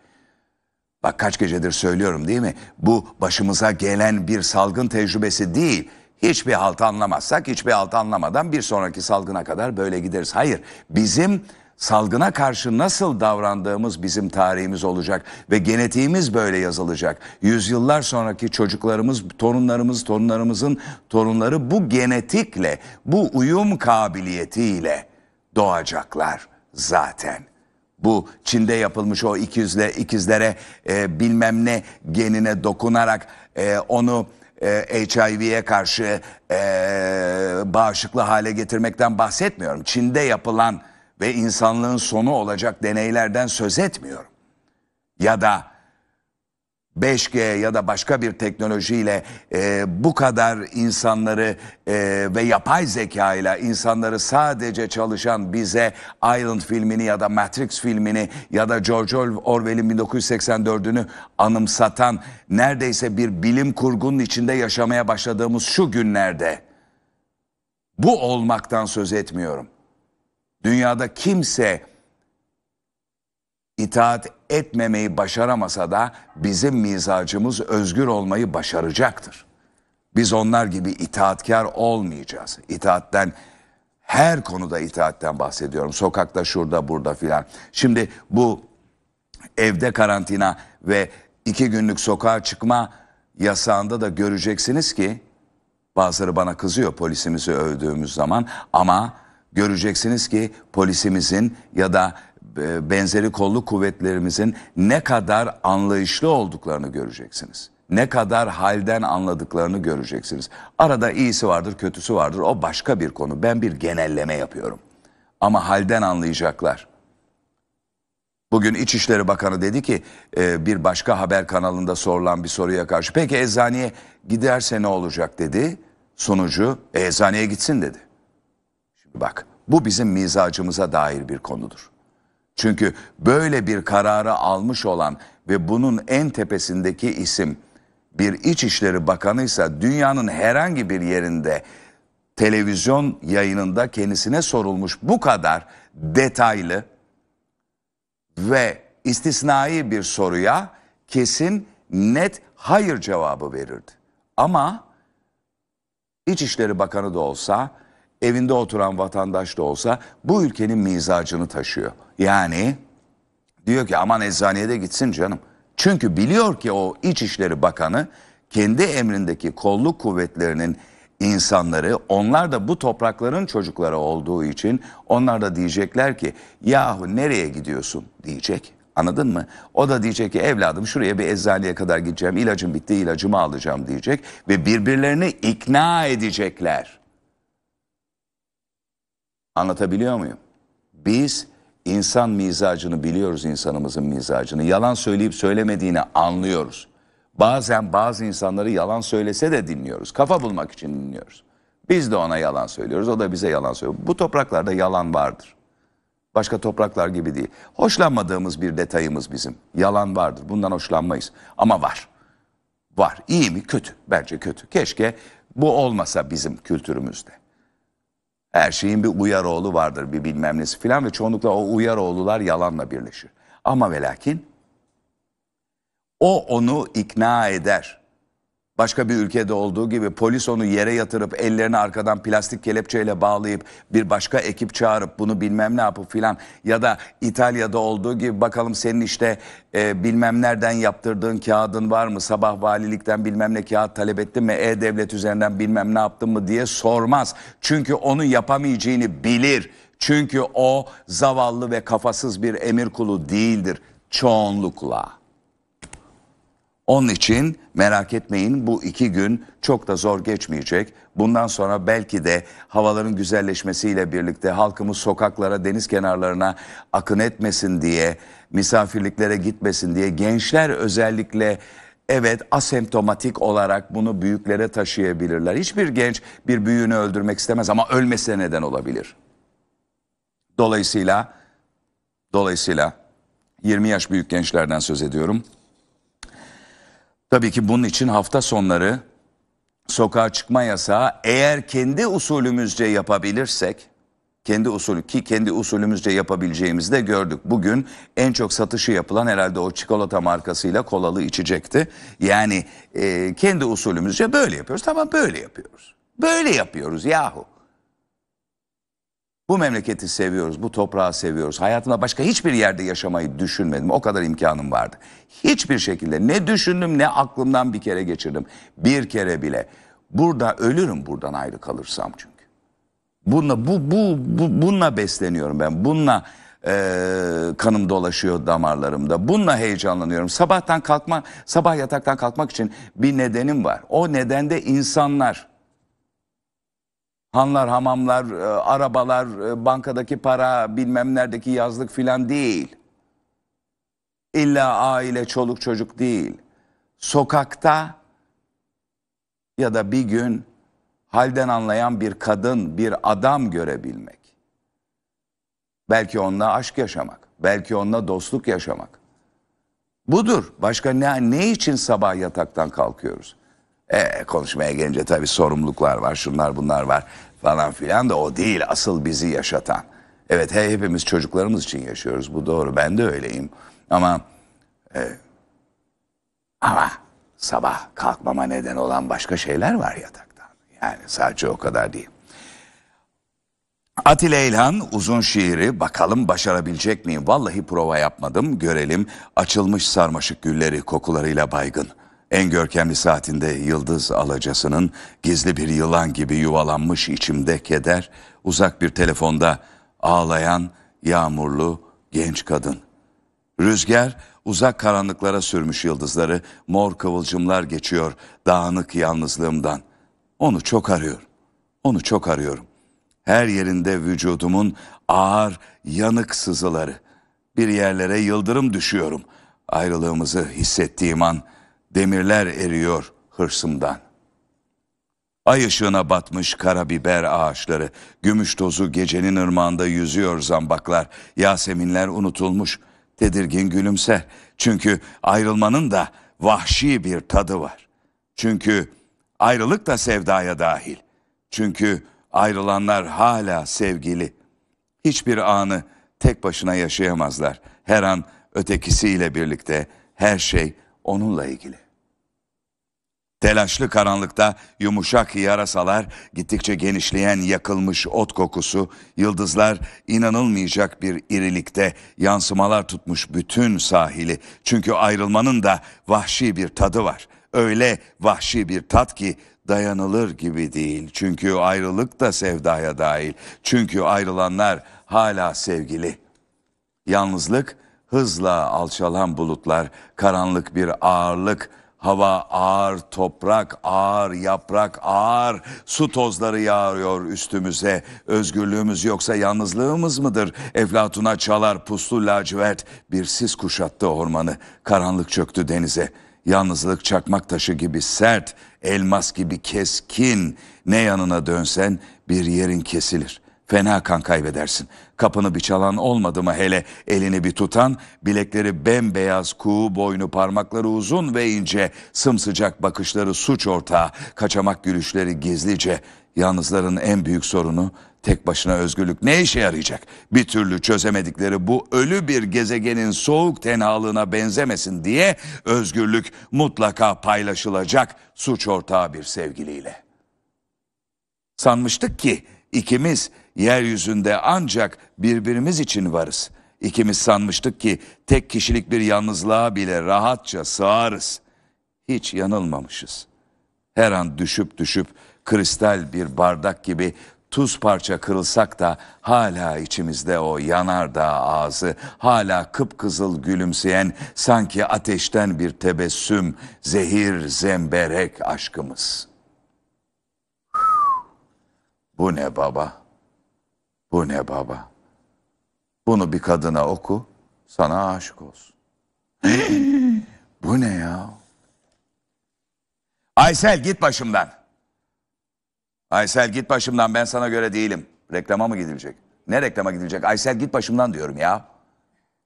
B: Bak kaç gecedir söylüyorum değil mi? Bu başımıza gelen bir salgın tecrübesi değil. Hiçbir halt anlamazsak, hiçbir halt anlamadan bir sonraki salgına kadar böyle gideriz. Hayır, bizim salgına karşı nasıl davrandığımız bizim tarihimiz olacak ve genetiğimiz böyle yazılacak. Yüzyıllar sonraki çocuklarımız, torunlarımız, torunlarımızın torunları bu genetikle, bu uyum kabiliyetiyle doğacaklar zaten. Bu Çin'de yapılmış o ikizle, ikizlere e, bilmem ne genine dokunarak e, onu e, HIV'ye karşı e, bağışıklı hale getirmekten bahsetmiyorum. Çin'de yapılan ve insanlığın sonu olacak deneylerden söz etmiyorum. Ya da 5G ya da başka bir teknolojiyle e, bu kadar insanları e, ve yapay zeka ile insanları sadece çalışan bize Island filmini ya da Matrix filmini ya da George Orwell'in 1984'ünü anımsatan neredeyse bir bilim kurgunun içinde yaşamaya başladığımız şu günlerde bu olmaktan söz etmiyorum. Dünyada kimse itaat etmemeyi başaramasa da bizim mizacımız özgür olmayı başaracaktır. Biz onlar gibi itaatkar olmayacağız. İtaatten her konuda itaatten bahsediyorum. Sokakta şurada burada filan. Şimdi bu evde karantina ve iki günlük sokağa çıkma yasağında da göreceksiniz ki bazıları bana kızıyor polisimizi övdüğümüz zaman ama göreceksiniz ki polisimizin ya da benzeri kolluk kuvvetlerimizin ne kadar anlayışlı olduklarını göreceksiniz. Ne kadar halden anladıklarını göreceksiniz. Arada iyisi vardır, kötüsü vardır. O başka bir konu. Ben bir genelleme yapıyorum. Ama halden anlayacaklar. Bugün İçişleri Bakanı dedi ki e, bir başka haber kanalında sorulan bir soruya karşı peki eczaneye giderse ne olacak dedi. Sonucu "E, eczaneye gitsin dedi. Şimdi bak bu bizim mizacımıza dair bir konudur. Çünkü böyle bir kararı almış olan ve bunun en tepesindeki isim bir İçişleri Bakanıysa dünyanın herhangi bir yerinde televizyon yayınında kendisine sorulmuş bu kadar detaylı ve istisnai bir soruya kesin net hayır cevabı verirdi. Ama İçişleri Bakanı da olsa, evinde oturan vatandaş da olsa bu ülkenin mizacını taşıyor. Yani diyor ki aman eczaneye de gitsin canım. Çünkü biliyor ki o İçişleri Bakanı kendi emrindeki kolluk kuvvetlerinin insanları onlar da bu toprakların çocukları olduğu için onlar da diyecekler ki yahu nereye gidiyorsun diyecek. Anladın mı? O da diyecek ki evladım şuraya bir eczaneye kadar gideceğim ilacım bitti ilacımı alacağım diyecek ve birbirlerini ikna edecekler. Anlatabiliyor muyum? Biz insan mizacını biliyoruz insanımızın mizacını. Yalan söyleyip söylemediğini anlıyoruz. Bazen bazı insanları yalan söylese de dinliyoruz. Kafa bulmak için dinliyoruz. Biz de ona yalan söylüyoruz. O da bize yalan söylüyor. Bu topraklarda yalan vardır. Başka topraklar gibi değil. Hoşlanmadığımız bir detayımız bizim. Yalan vardır. Bundan hoşlanmayız. Ama var. Var. İyi mi? Kötü. Bence kötü. Keşke bu olmasa bizim kültürümüzde. Her şeyin bir uyaroğlu vardır, bir bilmem nesi filan ve çoğunlukla o uyaroğlular yalanla birleşir. Ama ve lakin o onu ikna eder. Başka bir ülkede olduğu gibi polis onu yere yatırıp ellerini arkadan plastik kelepçeyle bağlayıp bir başka ekip çağırıp bunu bilmem ne yapıp filan ya da İtalya'da olduğu gibi bakalım senin işte e, bilmem nereden yaptırdığın kağıdın var mı sabah valilikten bilmem ne kağıt talep ettin mi e-devlet üzerinden bilmem ne yaptın mı diye sormaz. Çünkü onu yapamayacağını bilir. Çünkü o zavallı ve kafasız bir emir kulu değildir çoğunlukla. Onun için merak etmeyin bu iki gün çok da zor geçmeyecek. Bundan sonra belki de havaların güzelleşmesiyle birlikte halkımız sokaklara, deniz kenarlarına akın etmesin diye, misafirliklere gitmesin diye gençler özellikle evet asemptomatik olarak bunu büyüklere taşıyabilirler. Hiçbir genç bir büyüğünü öldürmek istemez ama ölmesine neden olabilir. Dolayısıyla dolayısıyla 20 yaş büyük gençlerden söz ediyorum. Tabii ki bunun için hafta sonları sokağa çıkma yasağı eğer kendi usulümüzce yapabilirsek kendi usulü ki kendi usulümüzce yapabileceğimizi de gördük. Bugün en çok satışı yapılan herhalde o çikolata markasıyla kolalı içecekti. Yani e, kendi usulümüzce böyle yapıyoruz. Tamam böyle yapıyoruz. Böyle yapıyoruz yahu. Bu memleketi seviyoruz, bu toprağı seviyoruz. Hayatımda başka hiçbir yerde yaşamayı düşünmedim. O kadar imkanım vardı. Hiçbir şekilde ne düşündüm ne aklımdan bir kere geçirdim. Bir kere bile. Burada ölürüm buradan ayrı kalırsam çünkü. Bununla, bu, bu, bu, bununla besleniyorum ben. Bununla e, kanım dolaşıyor damarlarımda. Bununla heyecanlanıyorum. Sabahtan kalkma, sabah yataktan kalkmak için bir nedenim var. O neden de insanlar. Hanlar, hamamlar, e, arabalar, e, bankadaki para, bilmem neredeki yazlık filan değil. İlla aile, çoluk çocuk değil. Sokakta ya da bir gün halden anlayan bir kadın, bir adam görebilmek. Belki onunla aşk yaşamak, belki onunla dostluk yaşamak. Budur. Başka ne, ne için sabah yataktan kalkıyoruz? E, konuşmaya gelince tabii sorumluluklar var, şunlar bunlar var falan filan da o değil asıl bizi yaşatan. Evet he, hepimiz çocuklarımız için yaşıyoruz bu doğru ben de öyleyim. Ama e, ama sabah kalkmama neden olan başka şeyler var yataktan. Yani sadece o kadar değil. Atilla İlhan uzun şiiri bakalım başarabilecek miyim? Vallahi prova yapmadım görelim açılmış sarmaşık gülleri kokularıyla baygın. En görkemli saatinde yıldız alacasının gizli bir yılan gibi yuvalanmış içimde keder, uzak bir telefonda ağlayan yağmurlu genç kadın. Rüzgar uzak karanlıklara sürmüş yıldızları, mor kıvılcımlar geçiyor dağınık yalnızlığımdan. Onu çok arıyorum. Onu çok arıyorum. Her yerinde vücudumun ağır, yanık sızıları. Bir yerlere yıldırım düşüyorum. Ayrılığımızı hissettiğim an demirler eriyor hırsımdan. Ay ışığına batmış karabiber ağaçları, gümüş tozu gecenin ırmağında yüzüyor zambaklar, yaseminler unutulmuş, tedirgin gülümser. Çünkü ayrılmanın da vahşi bir tadı var. Çünkü ayrılık da sevdaya dahil. Çünkü ayrılanlar hala sevgili. Hiçbir anı tek başına yaşayamazlar. Her an ötekisiyle birlikte her şey onunla ilgili. Telaşlı karanlıkta yumuşak yarasalar, gittikçe genişleyen yakılmış ot kokusu, yıldızlar inanılmayacak bir irilikte yansımalar tutmuş bütün sahili. Çünkü ayrılmanın da vahşi bir tadı var. Öyle vahşi bir tat ki dayanılır gibi değil. Çünkü ayrılık da sevdaya dahil. Çünkü ayrılanlar hala sevgili. Yalnızlık, hızla alçalan bulutlar, karanlık bir ağırlık, hava ağır, toprak ağır, yaprak ağır, su tozları yağıyor üstümüze. Özgürlüğümüz yoksa yalnızlığımız mıdır? Eflatuna çalar puslu lacivert, bir sis kuşattı ormanı, karanlık çöktü denize. Yalnızlık çakmak taşı gibi sert, elmas gibi keskin. Ne yanına dönsen bir yerin kesilir. Fena kan kaybedersin. Kapını bir çalan olmadı mı hele elini bir tutan, bilekleri bembeyaz, kuğu boynu, parmakları uzun ve ince, sımsıcak bakışları suç ortağı, kaçamak gülüşleri gizlice. Yalnızların en büyük sorunu tek başına özgürlük ne işe yarayacak? Bir türlü çözemedikleri bu ölü bir gezegenin soğuk tenhalığına benzemesin diye özgürlük mutlaka paylaşılacak suç ortağı bir sevgiliyle. Sanmıştık ki ikimiz yeryüzünde ancak birbirimiz için varız. İkimiz sanmıştık ki tek kişilik bir yalnızlığa bile rahatça sığarız. Hiç yanılmamışız. Her an düşüp düşüp kristal bir bardak gibi tuz parça kırılsak da hala içimizde o yanardağ ağzı, hala kıpkızıl gülümseyen sanki ateşten bir tebessüm, zehir zemberek aşkımız. Bu ne baba? Bu ne baba? Bunu bir kadına oku, sana aşık olsun. Bu ne ya? Aysel git başımdan. Aysel git başımdan ben sana göre değilim. Reklama mı gidilecek? Ne reklama gidilecek? Aysel git başımdan diyorum ya.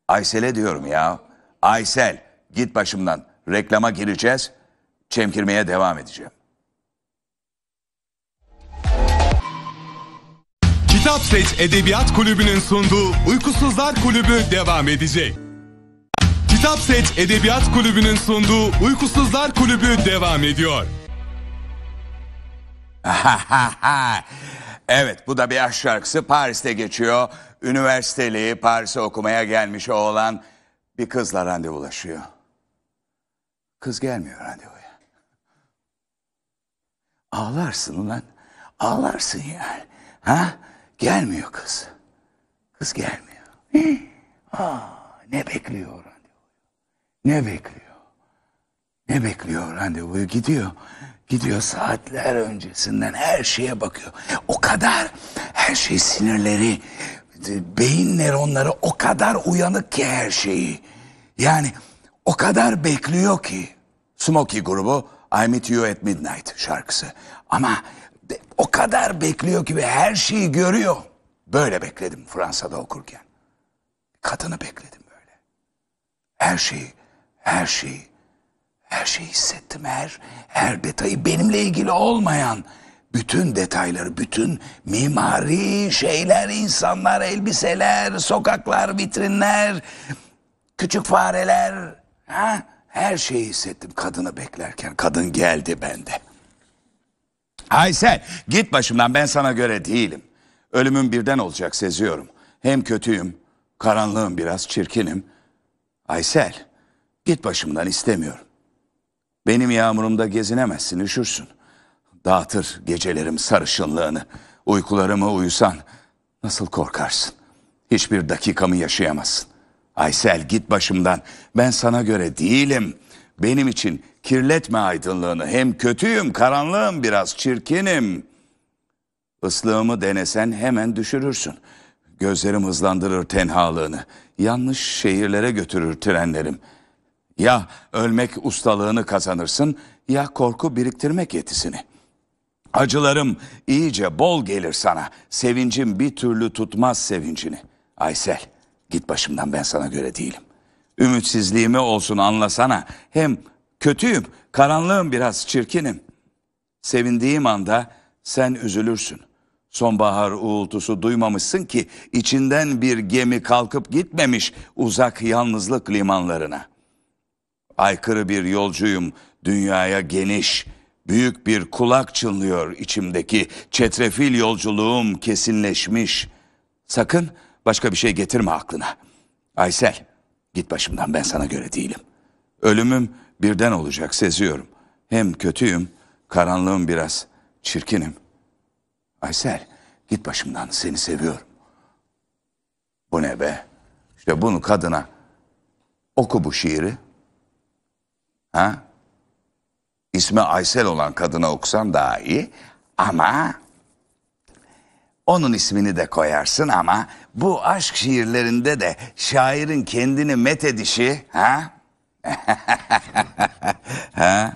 B: Aysel'e diyorum ya. Aysel git başımdan. Reklama gireceğiz. Çemkirmeye devam edeceğim.
A: Kitap Seç Edebiyat Kulübü'nün sunduğu Uykusuzlar Kulübü devam edecek. Kitap Seç Edebiyat Kulübü'nün sunduğu Uykusuzlar Kulübü devam ediyor.
B: evet bu da bir aşk şarkısı Paris'te geçiyor. Üniversiteli Paris'e okumaya gelmiş oğlan bir kızla randevulaşıyor. Kız gelmiyor randevuya. Ağlarsın ulan. Ağlarsın yani. Ha? Gelmiyor kız. Kız gelmiyor. Aa, ne bekliyor randevuyu? Ne bekliyor? Ne bekliyor randevuyu? Gidiyor. Gidiyor saatler öncesinden her şeye bakıyor. O kadar her şey sinirleri, beyin nöronları o kadar uyanık ki her şeyi. Yani o kadar bekliyor ki. Smokey grubu I Meet You at Midnight şarkısı. Ama o kadar bekliyor ki ve her şeyi görüyor. Böyle bekledim Fransa'da okurken. Kadını bekledim böyle. Her şeyi, her şeyi, her şeyi hissettim. Her, her detayı benimle ilgili olmayan bütün detayları, bütün mimari şeyler, insanlar, elbiseler, sokaklar, vitrinler, küçük fareler, ha? her şeyi hissettim kadını beklerken. Kadın geldi bende. Aysel git başımdan ben sana göre değilim. Ölümüm birden olacak seziyorum. Hem kötüyüm, karanlığım biraz, çirkinim. Aysel git başımdan istemiyorum. Benim yağmurumda gezinemezsin, üşürsün. Dağıtır gecelerim sarışınlığını. Uykularımı uyusan nasıl korkarsın? Hiçbir dakikamı yaşayamazsın. Aysel git başımdan. Ben sana göre değilim. Benim için kirletme aydınlığını. Hem kötüyüm, karanlığım biraz, çirkinim. Islığımı denesen hemen düşürürsün. Gözlerim hızlandırır tenhalığını. Yanlış şehirlere götürür trenlerim. Ya ölmek ustalığını kazanırsın ya korku biriktirmek yetisini. Acılarım iyice bol gelir sana. Sevincim bir türlü tutmaz sevincini. Aysel git başımdan ben sana göre değilim. Ümitsizliğimi olsun anlasana. Hem kötüyüm, karanlığım biraz çirkinim. Sevindiğim anda sen üzülürsün. Sonbahar uğultusu duymamışsın ki içinden bir gemi kalkıp gitmemiş uzak yalnızlık limanlarına. Aykırı bir yolcuyum dünyaya geniş, büyük bir kulak çınlıyor içimdeki çetrefil yolculuğum kesinleşmiş. Sakın başka bir şey getirme aklına. Aysel git başımdan ben sana göre değilim. Ölümüm birden olacak seziyorum. Hem kötüyüm, karanlığım biraz, çirkinim. Aysel git başımdan seni seviyorum. Bu ne be? İşte bunu kadına oku bu şiiri. Ha? İsmi Aysel olan kadına okusan daha iyi. Ama onun ismini de koyarsın ama bu aşk şiirlerinde de şairin kendini methedişi ha? ha?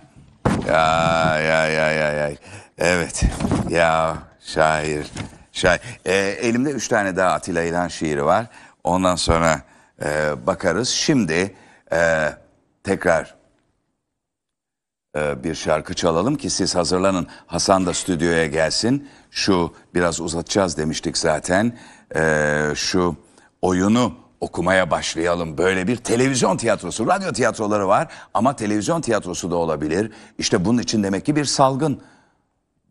B: Ya ya ya ya ya. Evet. Ya şair. Şair. Ee, elimde üç tane daha Atilla İlhan şiiri var. Ondan sonra e, bakarız. Şimdi e, tekrar e, bir şarkı çalalım ki siz hazırlanın. Hasan da stüdyoya gelsin. Şu biraz uzatacağız demiştik zaten. E, şu oyunu okumaya başlayalım. Böyle bir televizyon tiyatrosu, radyo tiyatroları var ama televizyon tiyatrosu da olabilir. İşte bunun için demek ki bir salgın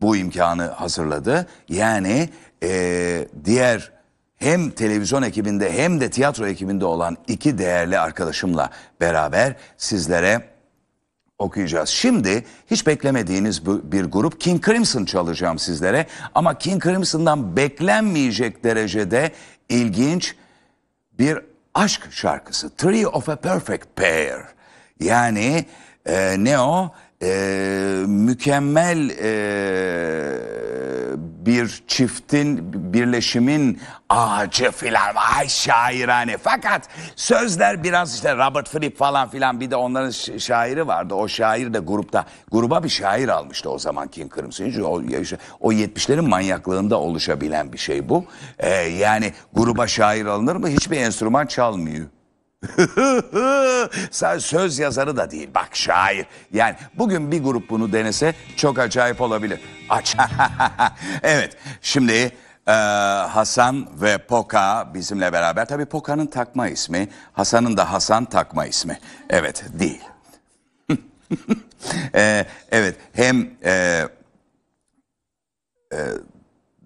B: bu imkanı hazırladı. Yani e, diğer hem televizyon ekibinde hem de tiyatro ekibinde olan iki değerli arkadaşımla beraber sizlere okuyacağız. Şimdi hiç beklemediğiniz bir grup King Crimson çalacağım sizlere. Ama King Crimson'dan beklenmeyecek derecede ilginç bir aşk şarkısı. Tree of a Perfect Pair. Yani e, ne o? E, mükemmel e, bir çiftin birleşimin ağacı filan. Ay şairane. Fakat sözler biraz işte Robert Fripp falan filan bir de onların şairi vardı. O şair de grupta gruba bir şair almıştı o zaman King Crimson. O, o 70'lerin manyaklığında oluşabilen bir şey bu. E, yani gruba şair alınır mı? Hiçbir enstrüman çalmıyor. Sadece söz yazarı da değil. Bak şair. Yani bugün bir grup bunu denese çok acayip olabilir. Aç. evet. Şimdi e, Hasan ve Poka bizimle beraber. Tabii Poka'nın takma ismi. Hasan'ın da Hasan takma ismi. Evet değil. E, evet hem e,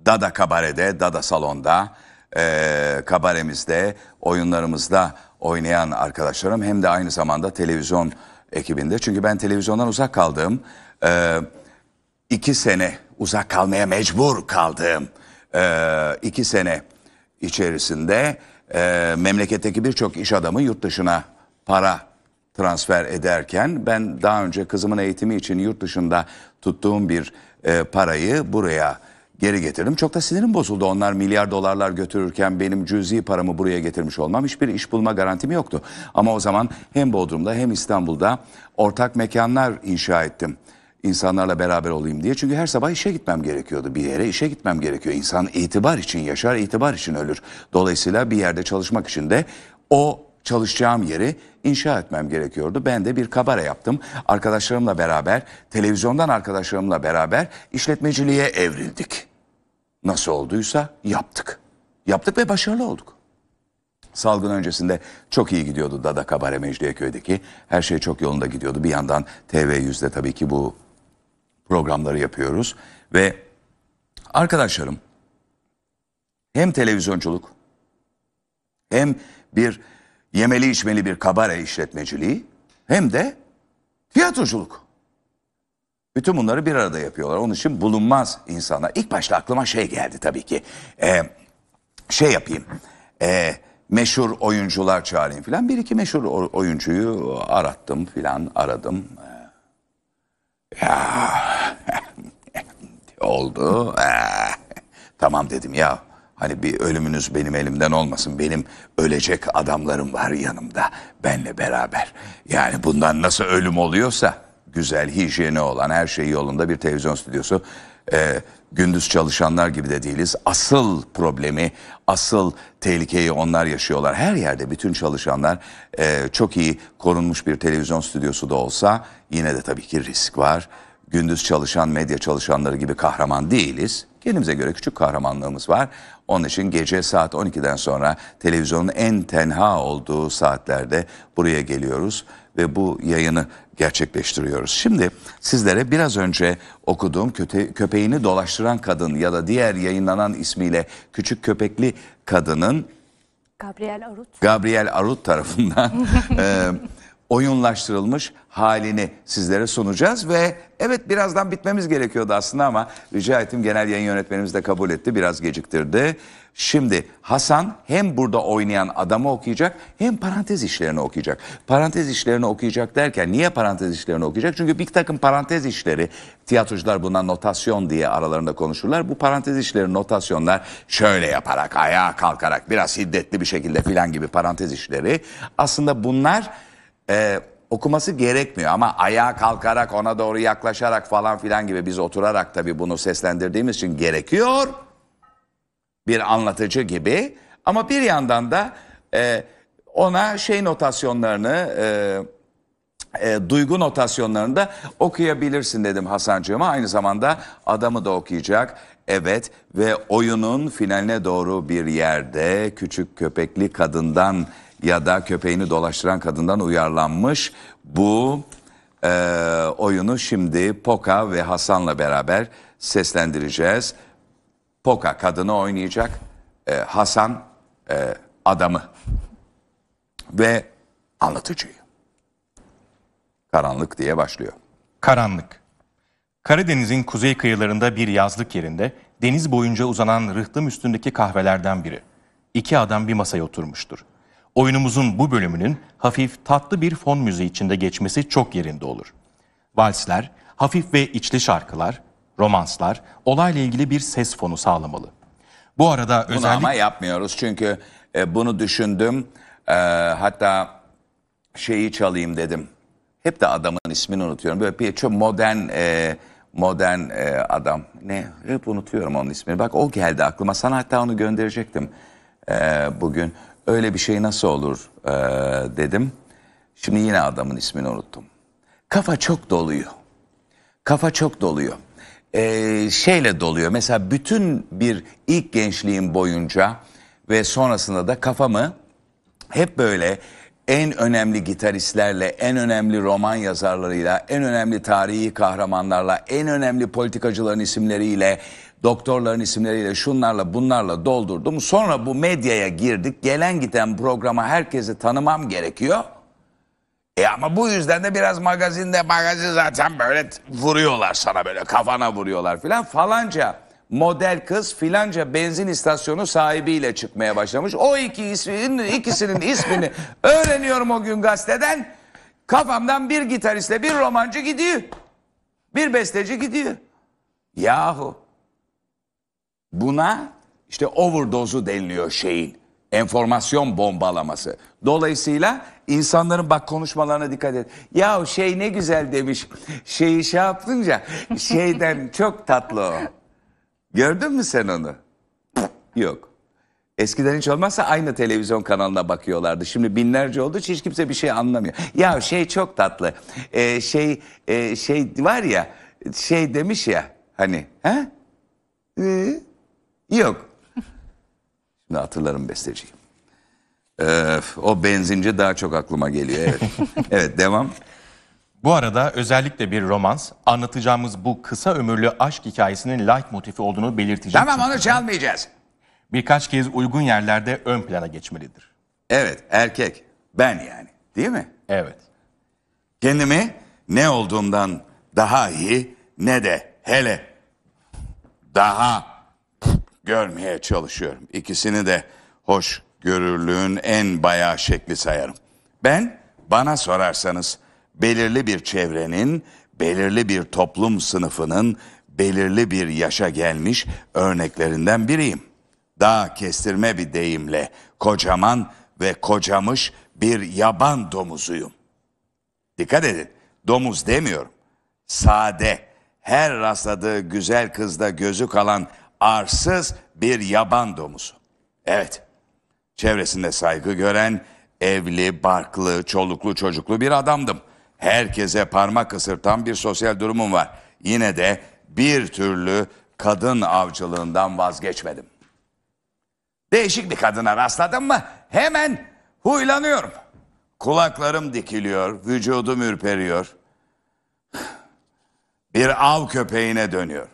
B: Dada Kabare'de, Dada Salon'da, e, kabaremizde, oyunlarımızda oynayan arkadaşlarım hem de aynı zamanda televizyon ekibinde. Çünkü ben televizyondan uzak kaldığım, e, iki sene uzak kalmaya mecbur kaldığım e, iki sene içerisinde e, memleketteki birçok iş adamı yurt dışına para transfer ederken ben daha önce kızımın eğitimi için yurt dışında tuttuğum bir e, parayı buraya geri getirdim. Çok da sinirim bozuldu. Onlar milyar dolarlar götürürken benim cüzi paramı buraya getirmiş olmam hiçbir iş bulma garantim yoktu. Ama o zaman hem Bodrum'da hem İstanbul'da ortak mekanlar inşa ettim. İnsanlarla beraber olayım diye. Çünkü her sabah işe gitmem gerekiyordu. Bir yere işe gitmem gerekiyor. İnsan itibar için yaşar, itibar için ölür. Dolayısıyla bir yerde çalışmak için de o çalışacağım yeri inşa etmem gerekiyordu. Ben de bir kabare yaptım. Arkadaşlarımla beraber, televizyondan arkadaşlarımla beraber işletmeciliğe evrildik. Nasıl olduysa yaptık. Yaptık ve başarılı olduk. Salgın öncesinde çok iyi gidiyordu Dada Kabare Mecidiyeköy'deki. Her şey çok yolunda gidiyordu. Bir yandan TV100'de tabii ki bu programları yapıyoruz. Ve arkadaşlarım hem televizyonculuk hem bir yemeli içmeli bir kabare işletmeciliği hem de tiyatroculuk. Bütün bunları bir arada yapıyorlar. Onun için bulunmaz insanlar. İlk başta aklıma şey geldi tabii ki. Ee, şey yapayım. Ee, meşhur oyuncular çağırayım filan. Bir iki meşhur oyuncuyu arattım filan aradım. Ee, Ya oldu. Ee, tamam dedim ya. Hani bir ölümünüz benim elimden olmasın. Benim ölecek adamlarım var yanımda. Benle beraber. Yani bundan nasıl ölüm oluyorsa güzel, hijyeni olan, her şey yolunda bir televizyon stüdyosu. Ee, gündüz çalışanlar gibi de değiliz. Asıl problemi, asıl tehlikeyi onlar yaşıyorlar. Her yerde bütün çalışanlar e, çok iyi korunmuş bir televizyon stüdyosu da olsa yine de tabii ki risk var gündüz çalışan medya çalışanları gibi kahraman değiliz. Kendimize göre küçük kahramanlığımız var. Onun için gece saat 12'den sonra televizyonun en tenha olduğu saatlerde buraya geliyoruz ve bu yayını gerçekleştiriyoruz. Şimdi sizlere biraz önce okuduğum köte, köpeğini dolaştıran kadın ya da diğer yayınlanan ismiyle küçük köpekli kadının
C: Gabriel Arut.
B: Gabriel Arut tarafından e, oyunlaştırılmış halini sizlere sunacağız ve evet birazdan bitmemiz gerekiyordu aslında ama rica ettim genel yayın yönetmenimiz de kabul etti biraz geciktirdi. Şimdi Hasan hem burada oynayan adamı okuyacak hem parantez işlerini okuyacak. Parantez işlerini okuyacak derken niye parantez işlerini okuyacak? Çünkü bir takım parantez işleri tiyatrocular buna notasyon diye aralarında konuşurlar. Bu parantez işleri notasyonlar şöyle yaparak ayağa kalkarak biraz hiddetli bir şekilde filan gibi parantez işleri. Aslında bunlar e, okuması gerekmiyor ama ayağa kalkarak ona doğru yaklaşarak falan filan gibi biz oturarak tabii bunu seslendirdiğimiz için gerekiyor bir anlatıcı gibi ama bir yandan da e, ona şey notasyonlarını e, e, duygu notasyonlarını da okuyabilirsin dedim Hasancığıma. Aynı zamanda adamı da okuyacak. Evet ve oyunun finaline doğru bir yerde küçük köpekli kadından ya da köpeğini dolaştıran kadından uyarlanmış bu e, oyunu şimdi Poka ve Hasan'la beraber seslendireceğiz. Poka kadını oynayacak. e, Hasan e, adamı. Ve anlatıcıyı. Karanlık diye başlıyor.
D: Karanlık. Karadeniz'in kuzey kıyılarında bir yazlık yerinde deniz boyunca uzanan rıhtım üstündeki kahvelerden biri. İki adam bir masaya oturmuştur. Oyunumuzun bu bölümünün hafif tatlı bir fon müziği içinde geçmesi çok yerinde olur. Valsler, hafif ve içli şarkılar, romanslar olayla ilgili bir ses fonu sağlamalı. Bu arada
B: Bunu
D: özellikle...
B: ama yapmıyoruz çünkü e, bunu düşündüm. E, hatta şeyi çalayım dedim. Hep de adamın ismini unutuyorum. Böyle bir çok modern e, modern e, adam. Ne? Hep unutuyorum onun ismini. Bak o geldi aklıma. Sana hatta onu gönderecektim e, bugün. Öyle bir şey nasıl olur e, dedim. Şimdi yine adamın ismini unuttum. Kafa çok doluyor. Kafa çok doluyor. Ee, şeyle doluyor. Mesela bütün bir ilk gençliğim boyunca ve sonrasında da kafamı hep böyle en önemli gitaristlerle, en önemli roman yazarlarıyla, en önemli tarihi kahramanlarla, en önemli politikacıların isimleriyle, doktorların isimleriyle, şunlarla bunlarla doldurdum. Sonra bu medyaya girdik. Gelen giden programa herkesi tanımam gerekiyor. E ama bu yüzden de biraz magazinde magazin zaten böyle vuruyorlar sana böyle kafana vuruyorlar filan falanca model kız filanca benzin istasyonu sahibiyle çıkmaya başlamış. O iki ismin ikisinin ismini öğreniyorum o gün gazeteden. Kafamdan bir gitaristle bir romancı gidiyor. Bir besteci gidiyor. Yahu Buna işte overdose'u deniliyor şeyin. Enformasyon bombalaması. Dolayısıyla insanların bak konuşmalarına dikkat et. Ya şey ne güzel demiş. Şeyi şey yapınca şeyden çok tatlı o. Gördün mü sen onu? Yok. Eskiden hiç olmazsa aynı televizyon kanalına bakıyorlardı. Şimdi binlerce için hiç kimse bir şey anlamıyor. Ya şey çok tatlı. Ee, şey e, şey var ya şey demiş ya hani ha? Ee, yok. Şimdi hatırlarım besteciyi. Ee, o benzinci daha çok aklıma geliyor. Evet. evet devam.
D: Bu arada özellikle bir romans, anlatacağımız bu kısa ömürlü aşk hikayesinin light motifi olduğunu belirteceğim.
B: Tamam onu çalmayacağız.
D: birkaç kez uygun yerlerde ön plana geçmelidir.
B: Evet erkek. Ben yani. Değil mi?
D: Evet.
B: Kendimi ne olduğumdan daha iyi ne de hele daha görmeye çalışıyorum. İkisini de hoş görürlüğün en bayağı şekli sayarım. Ben bana sorarsanız belirli bir çevrenin, belirli bir toplum sınıfının belirli bir yaşa gelmiş örneklerinden biriyim. Daha kestirme bir deyimle kocaman ve kocamış bir yaban domuzuyum. Dikkat edin. Domuz demiyorum. Sade, her rastladığı güzel kızda gözü kalan arsız bir yaban domuzu. Evet. Çevresinde saygı gören, evli, barklı, çoluklu çocuklu bir adamdım. Herkese parmak ısırtan bir sosyal durumum var. Yine de bir türlü kadın avcılığından vazgeçmedim. Değişik bir kadına rastladım mı hemen huylanıyorum. Kulaklarım dikiliyor, vücudum ürperiyor. Bir av köpeğine dönüyor.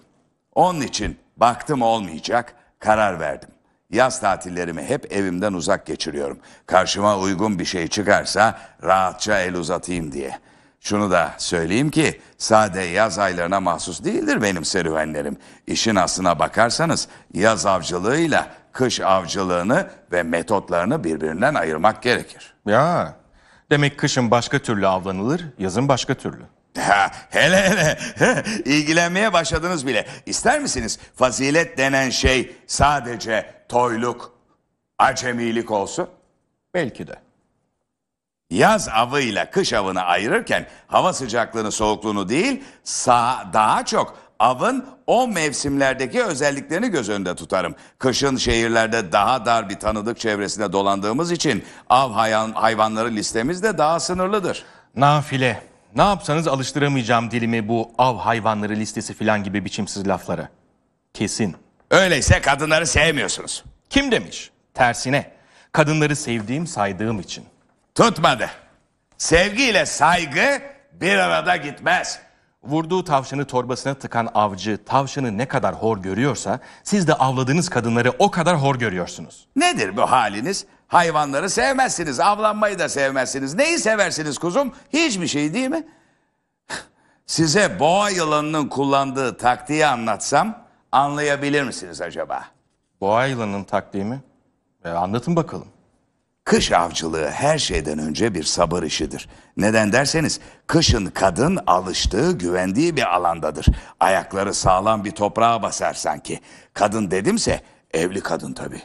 B: Onun için baktım olmayacak, karar verdim. Yaz tatillerimi hep evimden uzak geçiriyorum. Karşıma uygun bir şey çıkarsa rahatça el uzatayım diye. Şunu da söyleyeyim ki sade yaz aylarına mahsus değildir benim serüvenlerim. İşin aslına bakarsanız yaz avcılığıyla kış avcılığını ve metotlarını birbirinden ayırmak gerekir.
D: Ya demek kışın başka türlü avlanılır, yazın başka türlü.
B: Ha, hele hele ilgilenmeye başladınız bile. İster misiniz fazilet denen şey sadece toyluk, acemilik olsun?
D: Belki de.
B: Yaz avıyla kış avını ayırırken hava sıcaklığını soğukluğunu değil sağ, daha çok avın o mevsimlerdeki özelliklerini göz önünde tutarım. Kışın şehirlerde daha dar bir tanıdık çevresinde dolandığımız için av hayvan, hayvanları listemiz de daha sınırlıdır.
D: Nafile. Ne yapsanız alıştıramayacağım dilimi bu av hayvanları listesi falan gibi biçimsiz laflara. Kesin.
B: Öyleyse kadınları sevmiyorsunuz.
D: Kim demiş? Tersine. Kadınları sevdiğim, saydığım için.
B: Tutmadı. Sevgiyle saygı bir arada gitmez.
D: Vurduğu tavşanı torbasına tıkan avcı tavşanı ne kadar hor görüyorsa siz de avladığınız kadınları o kadar hor görüyorsunuz.
B: Nedir bu haliniz? Hayvanları sevmezsiniz, avlanmayı da sevmezsiniz. Neyi seversiniz kuzum? Hiçbir şey değil mi? Size boğa yılanının kullandığı taktiği anlatsam anlayabilir misiniz acaba?
D: Boğa yılanının taktiği E, anlatın bakalım.
B: Kış avcılığı her şeyden önce bir sabır işidir. Neden derseniz kışın kadın alıştığı, güvendiği bir alandadır. Ayakları sağlam bir toprağa basar sanki. Kadın dedimse evli kadın tabii.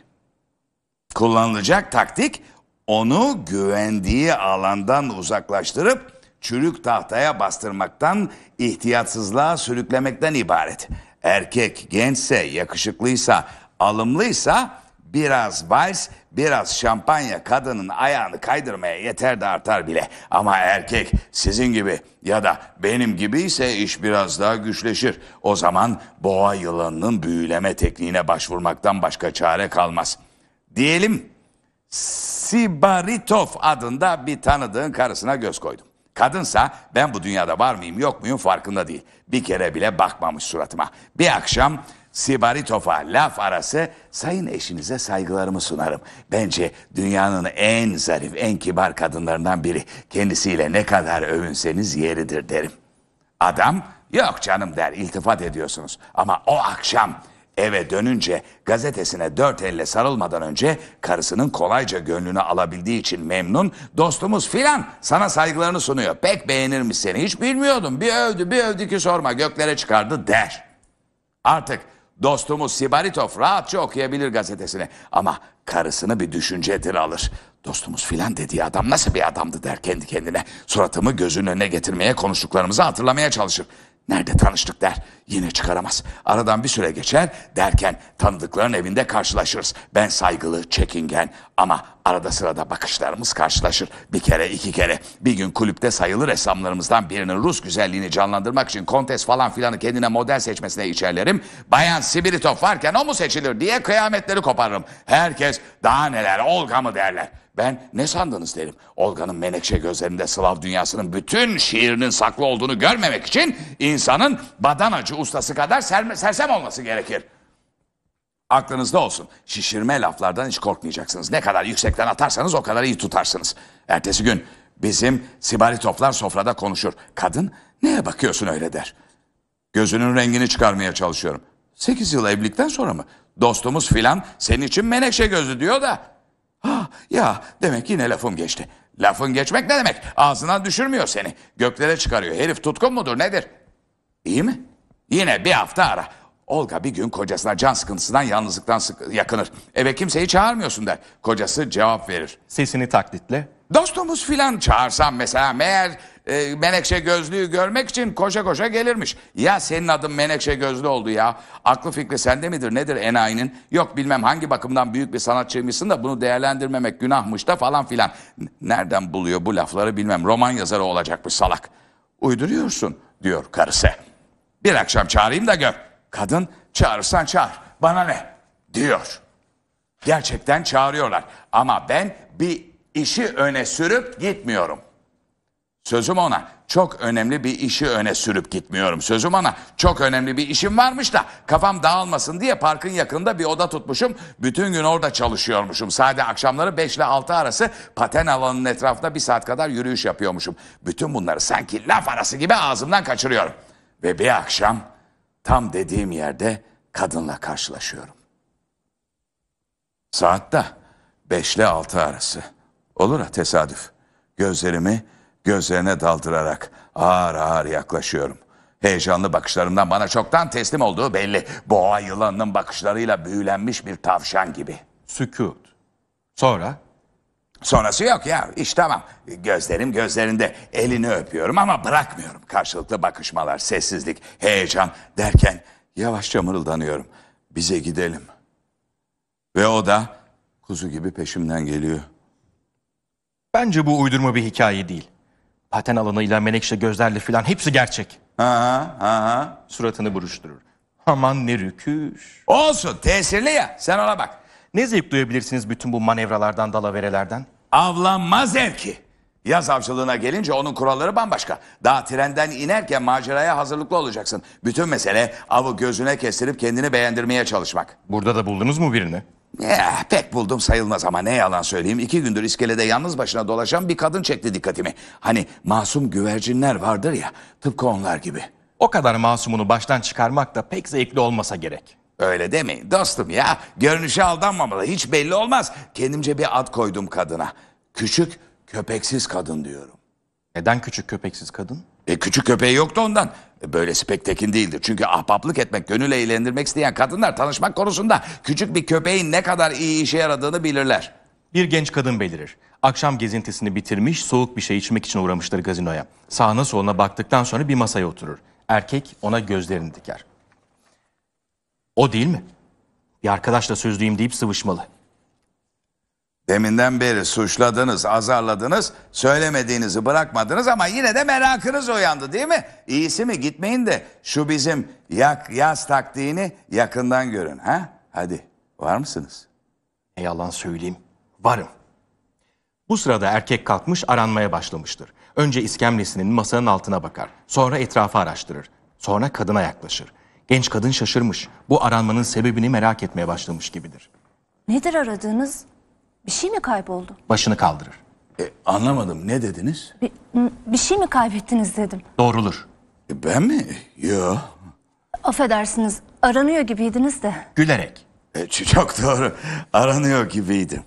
B: Kullanılacak taktik onu güvendiği alandan uzaklaştırıp çürük tahtaya bastırmaktan, ihtiyatsızlığa sürüklemekten ibaret. Erkek gençse, yakışıklıysa, alımlıysa biraz vals, biraz şampanya kadının ayağını kaydırmaya yeter de artar bile. Ama erkek sizin gibi ya da benim gibi ise iş biraz daha güçleşir. O zaman boğa yılanının büyüleme tekniğine başvurmaktan başka çare kalmaz. Diyelim Sibaritov adında bir tanıdığın karısına göz koydum. Kadınsa ben bu dünyada var mıyım yok muyum farkında değil. Bir kere bile bakmamış suratıma. Bir akşam Sibaritov'a laf arası sayın eşinize saygılarımı sunarım. Bence dünyanın en zarif, en kibar kadınlarından biri. Kendisiyle ne kadar övünseniz yeridir derim. Adam yok canım der iltifat ediyorsunuz. Ama o akşam eve dönünce gazetesine dört elle sarılmadan önce karısının kolayca gönlünü alabildiği için memnun dostumuz filan sana saygılarını sunuyor. Pek beğenirmiş seni hiç bilmiyordum bir övdü bir övdü ki sorma göklere çıkardı der. Artık dostumuz Sibaritov rahatça okuyabilir gazetesini ama karısını bir düşüncedir alır. Dostumuz filan dediği adam nasıl bir adamdı der kendi kendine. Suratımı gözünün önüne getirmeye konuştuklarımızı hatırlamaya çalışır. Nerede tanıştık der. Yine çıkaramaz. Aradan bir süre geçer derken tanıdıkların evinde karşılaşırız. Ben saygılı, çekingen ama arada sırada bakışlarımız karşılaşır. Bir kere, iki kere. Bir gün kulüpte sayılı ressamlarımızdan birinin Rus güzelliğini canlandırmak için kontes falan filanı kendine model seçmesine içerlerim. Bayan Sibiritov varken o mu seçilir diye kıyametleri koparırım. Herkes daha neler Olga mı derler. Ben ne sandınız derim. Olga'nın menekşe gözlerinde Slav dünyasının bütün şiirinin saklı olduğunu görmemek için insanın badanacı ustası kadar serme, sersem olması gerekir. Aklınızda olsun. Şişirme laflardan hiç korkmayacaksınız. Ne kadar yüksekten atarsanız o kadar iyi tutarsınız. Ertesi gün bizim Sibaritovlar sofrada konuşur. Kadın neye bakıyorsun öyle der. Gözünün rengini çıkarmaya çalışıyorum. 8 yıl evlilikten sonra mı? Dostumuz filan senin için menekşe gözlü diyor da. Ha, ya demek yine lafım geçti. Lafın geçmek ne demek? Ağzından düşürmüyor seni. Göklere çıkarıyor. Herif tutkun mudur nedir? İyi mi? Yine bir hafta ara. Olga bir gün kocasına can sıkıntısından yalnızlıktan sık- yakınır. Eve kimseyi çağırmıyorsun der. Kocası cevap verir.
D: Sesini taklitle.
B: Dostumuz filan çağırsam mesela meğer e, menekşe gözlüğü görmek için koşa koşa gelirmiş. Ya senin adın menekşe gözlü oldu ya. Aklı fikri sende midir nedir enayinin? Yok bilmem hangi bakımdan büyük bir sanatçıymışsın da bunu değerlendirmemek günahmış da falan filan. Nereden buluyor bu lafları bilmem. Roman yazarı olacakmış salak. Uyduruyorsun diyor karısı. Bir akşam çağırayım da gör. Kadın çağırırsan çağır. Bana ne? Diyor. Gerçekten çağırıyorlar. Ama ben bir işi öne sürüp gitmiyorum. Sözüm ona çok önemli bir işi öne sürüp gitmiyorum. Sözüm ona çok önemli bir işim varmış da kafam dağılmasın diye parkın yakında bir oda tutmuşum. Bütün gün orada çalışıyormuşum. Sadece akşamları 5 ile 6 arası paten alanının etrafında bir saat kadar yürüyüş yapıyormuşum. Bütün bunları sanki laf arası gibi ağzımdan kaçırıyorum. Ve bir akşam tam dediğim yerde kadınla karşılaşıyorum. Saat de 5 ile 6 arası. Olur ha tesadüf. Gözlerimi gözlerine daldırarak ağır ağır yaklaşıyorum. Heyecanlı bakışlarımdan bana çoktan teslim olduğu belli. Boğa yılanının bakışlarıyla büyülenmiş bir tavşan gibi.
D: Sükut. Sonra
B: Sonrası yok ya iş tamam. Gözlerim gözlerinde elini öpüyorum ama bırakmıyorum. Karşılıklı bakışmalar, sessizlik, heyecan derken yavaşça mırıldanıyorum. Bize gidelim. Ve o da kuzu gibi peşimden geliyor.
D: bence bu uydurma bir hikaye değil. Paten alanıyla menekşe gözlerle filan hepsi gerçek.
B: Ha ha.
D: Suratını buruşturur. Aman ne rüküş.
B: Olsun tesirli ya sen ona bak.
D: Ne zevk duyabilirsiniz bütün bu manevralardan, dalaverelerden?
B: Avlanma zevki. Yaz avcılığına gelince onun kuralları bambaşka. Daha trenden inerken maceraya hazırlıklı olacaksın. Bütün mesele avı gözüne kestirip kendini beğendirmeye çalışmak.
D: Burada da buldunuz mu birini?
B: Ya, pek buldum sayılmaz ama ne yalan söyleyeyim. iki gündür iskelede yalnız başına dolaşan bir kadın çekti dikkatimi. Hani masum güvercinler vardır ya tıpkı onlar gibi.
D: O kadar masumunu baştan çıkarmak da pek zevkli olmasa gerek.
B: Öyle demeyin dostum ya. Görünüşe aldanmamalı. Hiç belli olmaz. Kendimce bir ad koydum kadına. Küçük köpeksiz kadın diyorum.
D: Neden küçük köpeksiz kadın?
B: E, küçük köpeği yoktu ondan. E, böylesi pek tekin değildir. Çünkü ahbaplık etmek, gönül eğlendirmek isteyen kadınlar tanışmak konusunda küçük bir köpeğin ne kadar iyi işe yaradığını bilirler.
D: Bir genç kadın belirir. Akşam gezintisini bitirmiş, soğuk bir şey içmek için uğramıştır gazinoya. Sağına soluna baktıktan sonra bir masaya oturur. Erkek ona gözlerini diker. O değil mi? Bir arkadaşla sözlüyüm deyip sıvışmalı.
B: Deminden beri suçladınız, azarladınız, söylemediğinizi bırakmadınız ama yine de merakınız uyandı değil mi? İyisi mi gitmeyin de şu bizim yak yaz taktiğini yakından görün ha? Hadi var mısınız?
D: Ne yalan söyleyeyim. Varım. Bu sırada erkek kalkmış aranmaya başlamıştır. Önce iskemlesinin masanın altına bakar. Sonra etrafı araştırır. Sonra kadına yaklaşır. Genç kadın şaşırmış. Bu aranmanın sebebini merak etmeye başlamış gibidir.
C: Nedir aradığınız? Bir şey mi kayboldu?
D: Başını kaldırır.
B: E, anlamadım ne dediniz?
C: Bir, bir şey mi kaybettiniz dedim.
D: Doğrulur.
B: E, ben mi? Yok.
C: Affedersiniz aranıyor gibiydiniz de.
D: Gülerek.
B: E, çok doğru. Aranıyor gibiydim.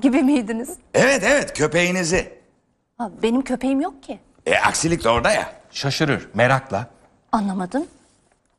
C: Gibi miydiniz?
B: Evet evet köpeğinizi.
C: Ha, benim köpeğim yok ki.
B: E, aksilik de orada ya.
D: Şaşırır. Merakla.
C: Anlamadım.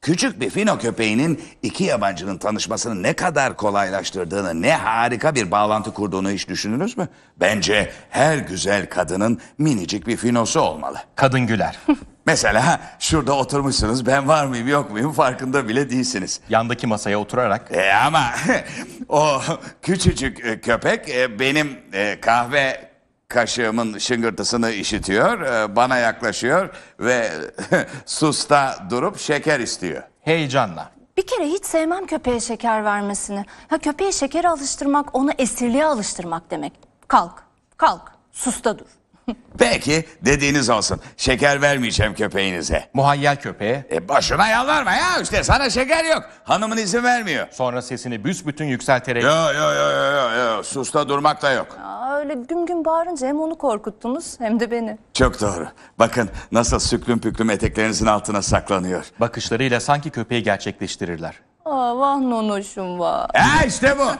B: Küçük bir fino köpeğinin iki yabancının tanışmasını ne kadar kolaylaştırdığını, ne harika bir bağlantı kurduğunu hiç düşündünüz mü? Bence her güzel kadının minicik bir finosu olmalı.
D: Kadın güler.
B: Mesela şurada oturmuşsunuz ben var mıyım yok muyum farkında bile değilsiniz.
D: Yandaki masaya oturarak
B: E ama o küçücük e, köpek e, benim e, kahve kaşığımın şıngırtısını işitiyor, e, bana yaklaşıyor ve susta durup şeker istiyor.
D: heyecanla.
C: Bir kere hiç sevmem köpeğe şeker vermesini. Ha köpeğe şekere alıştırmak, onu esirliğe alıştırmak demek. Kalk, kalk, susta dur.
B: Peki dediğiniz olsun. Şeker vermeyeceğim köpeğinize.
D: Muhayyel köpeğe
B: E boşuna yalvarma ya işte sana şeker yok. Hanımın izin vermiyor.
D: sonra sesini büsbütün yükselterek
B: Yo yo yo yo yo yo susta durmak da yok.
C: Öyle güm güm bağırınca hem onu korkuttunuz hem de beni.
B: Çok doğru. Bakın nasıl süklüm püklüm eteklerinizin altına saklanıyor.
D: Bakışlarıyla sanki köpeği gerçekleştirirler.
C: Aa vah nonoşum vah.
B: Ha işte bu.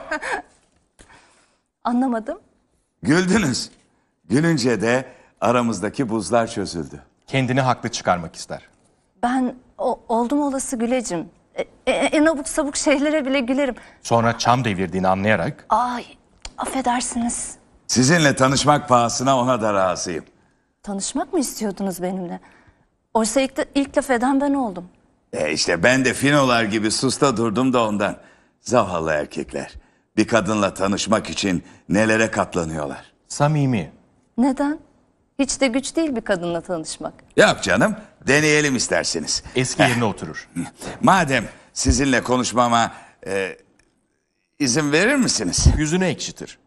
C: Anlamadım.
B: Güldünüz. Gülünce de aramızdaki buzlar çözüldü.
D: Kendini haklı çıkarmak ister.
C: Ben o, oldum olası gülecim. E, e, en abuk sabuk şeylere bile gülerim.
D: Sonra çam devirdiğini anlayarak
C: Ay affedersiniz.
B: Sizinle tanışmak pahasına ona da razıyım.
C: Tanışmak mı istiyordunuz benimle? Oysa ilk, de- ilk laf eden ben oldum.
B: E işte ben de finolar gibi susta durdum da ondan. Zavallı erkekler. Bir kadınla tanışmak için nelere katlanıyorlar.
D: samimi.
C: Neden? Hiç de güç değil bir kadınla tanışmak.
B: Yok canım deneyelim isterseniz.
D: Eski yerine oturur.
B: Madem sizinle konuşmama e, izin verir misiniz?
D: Yüzünü ekşitir.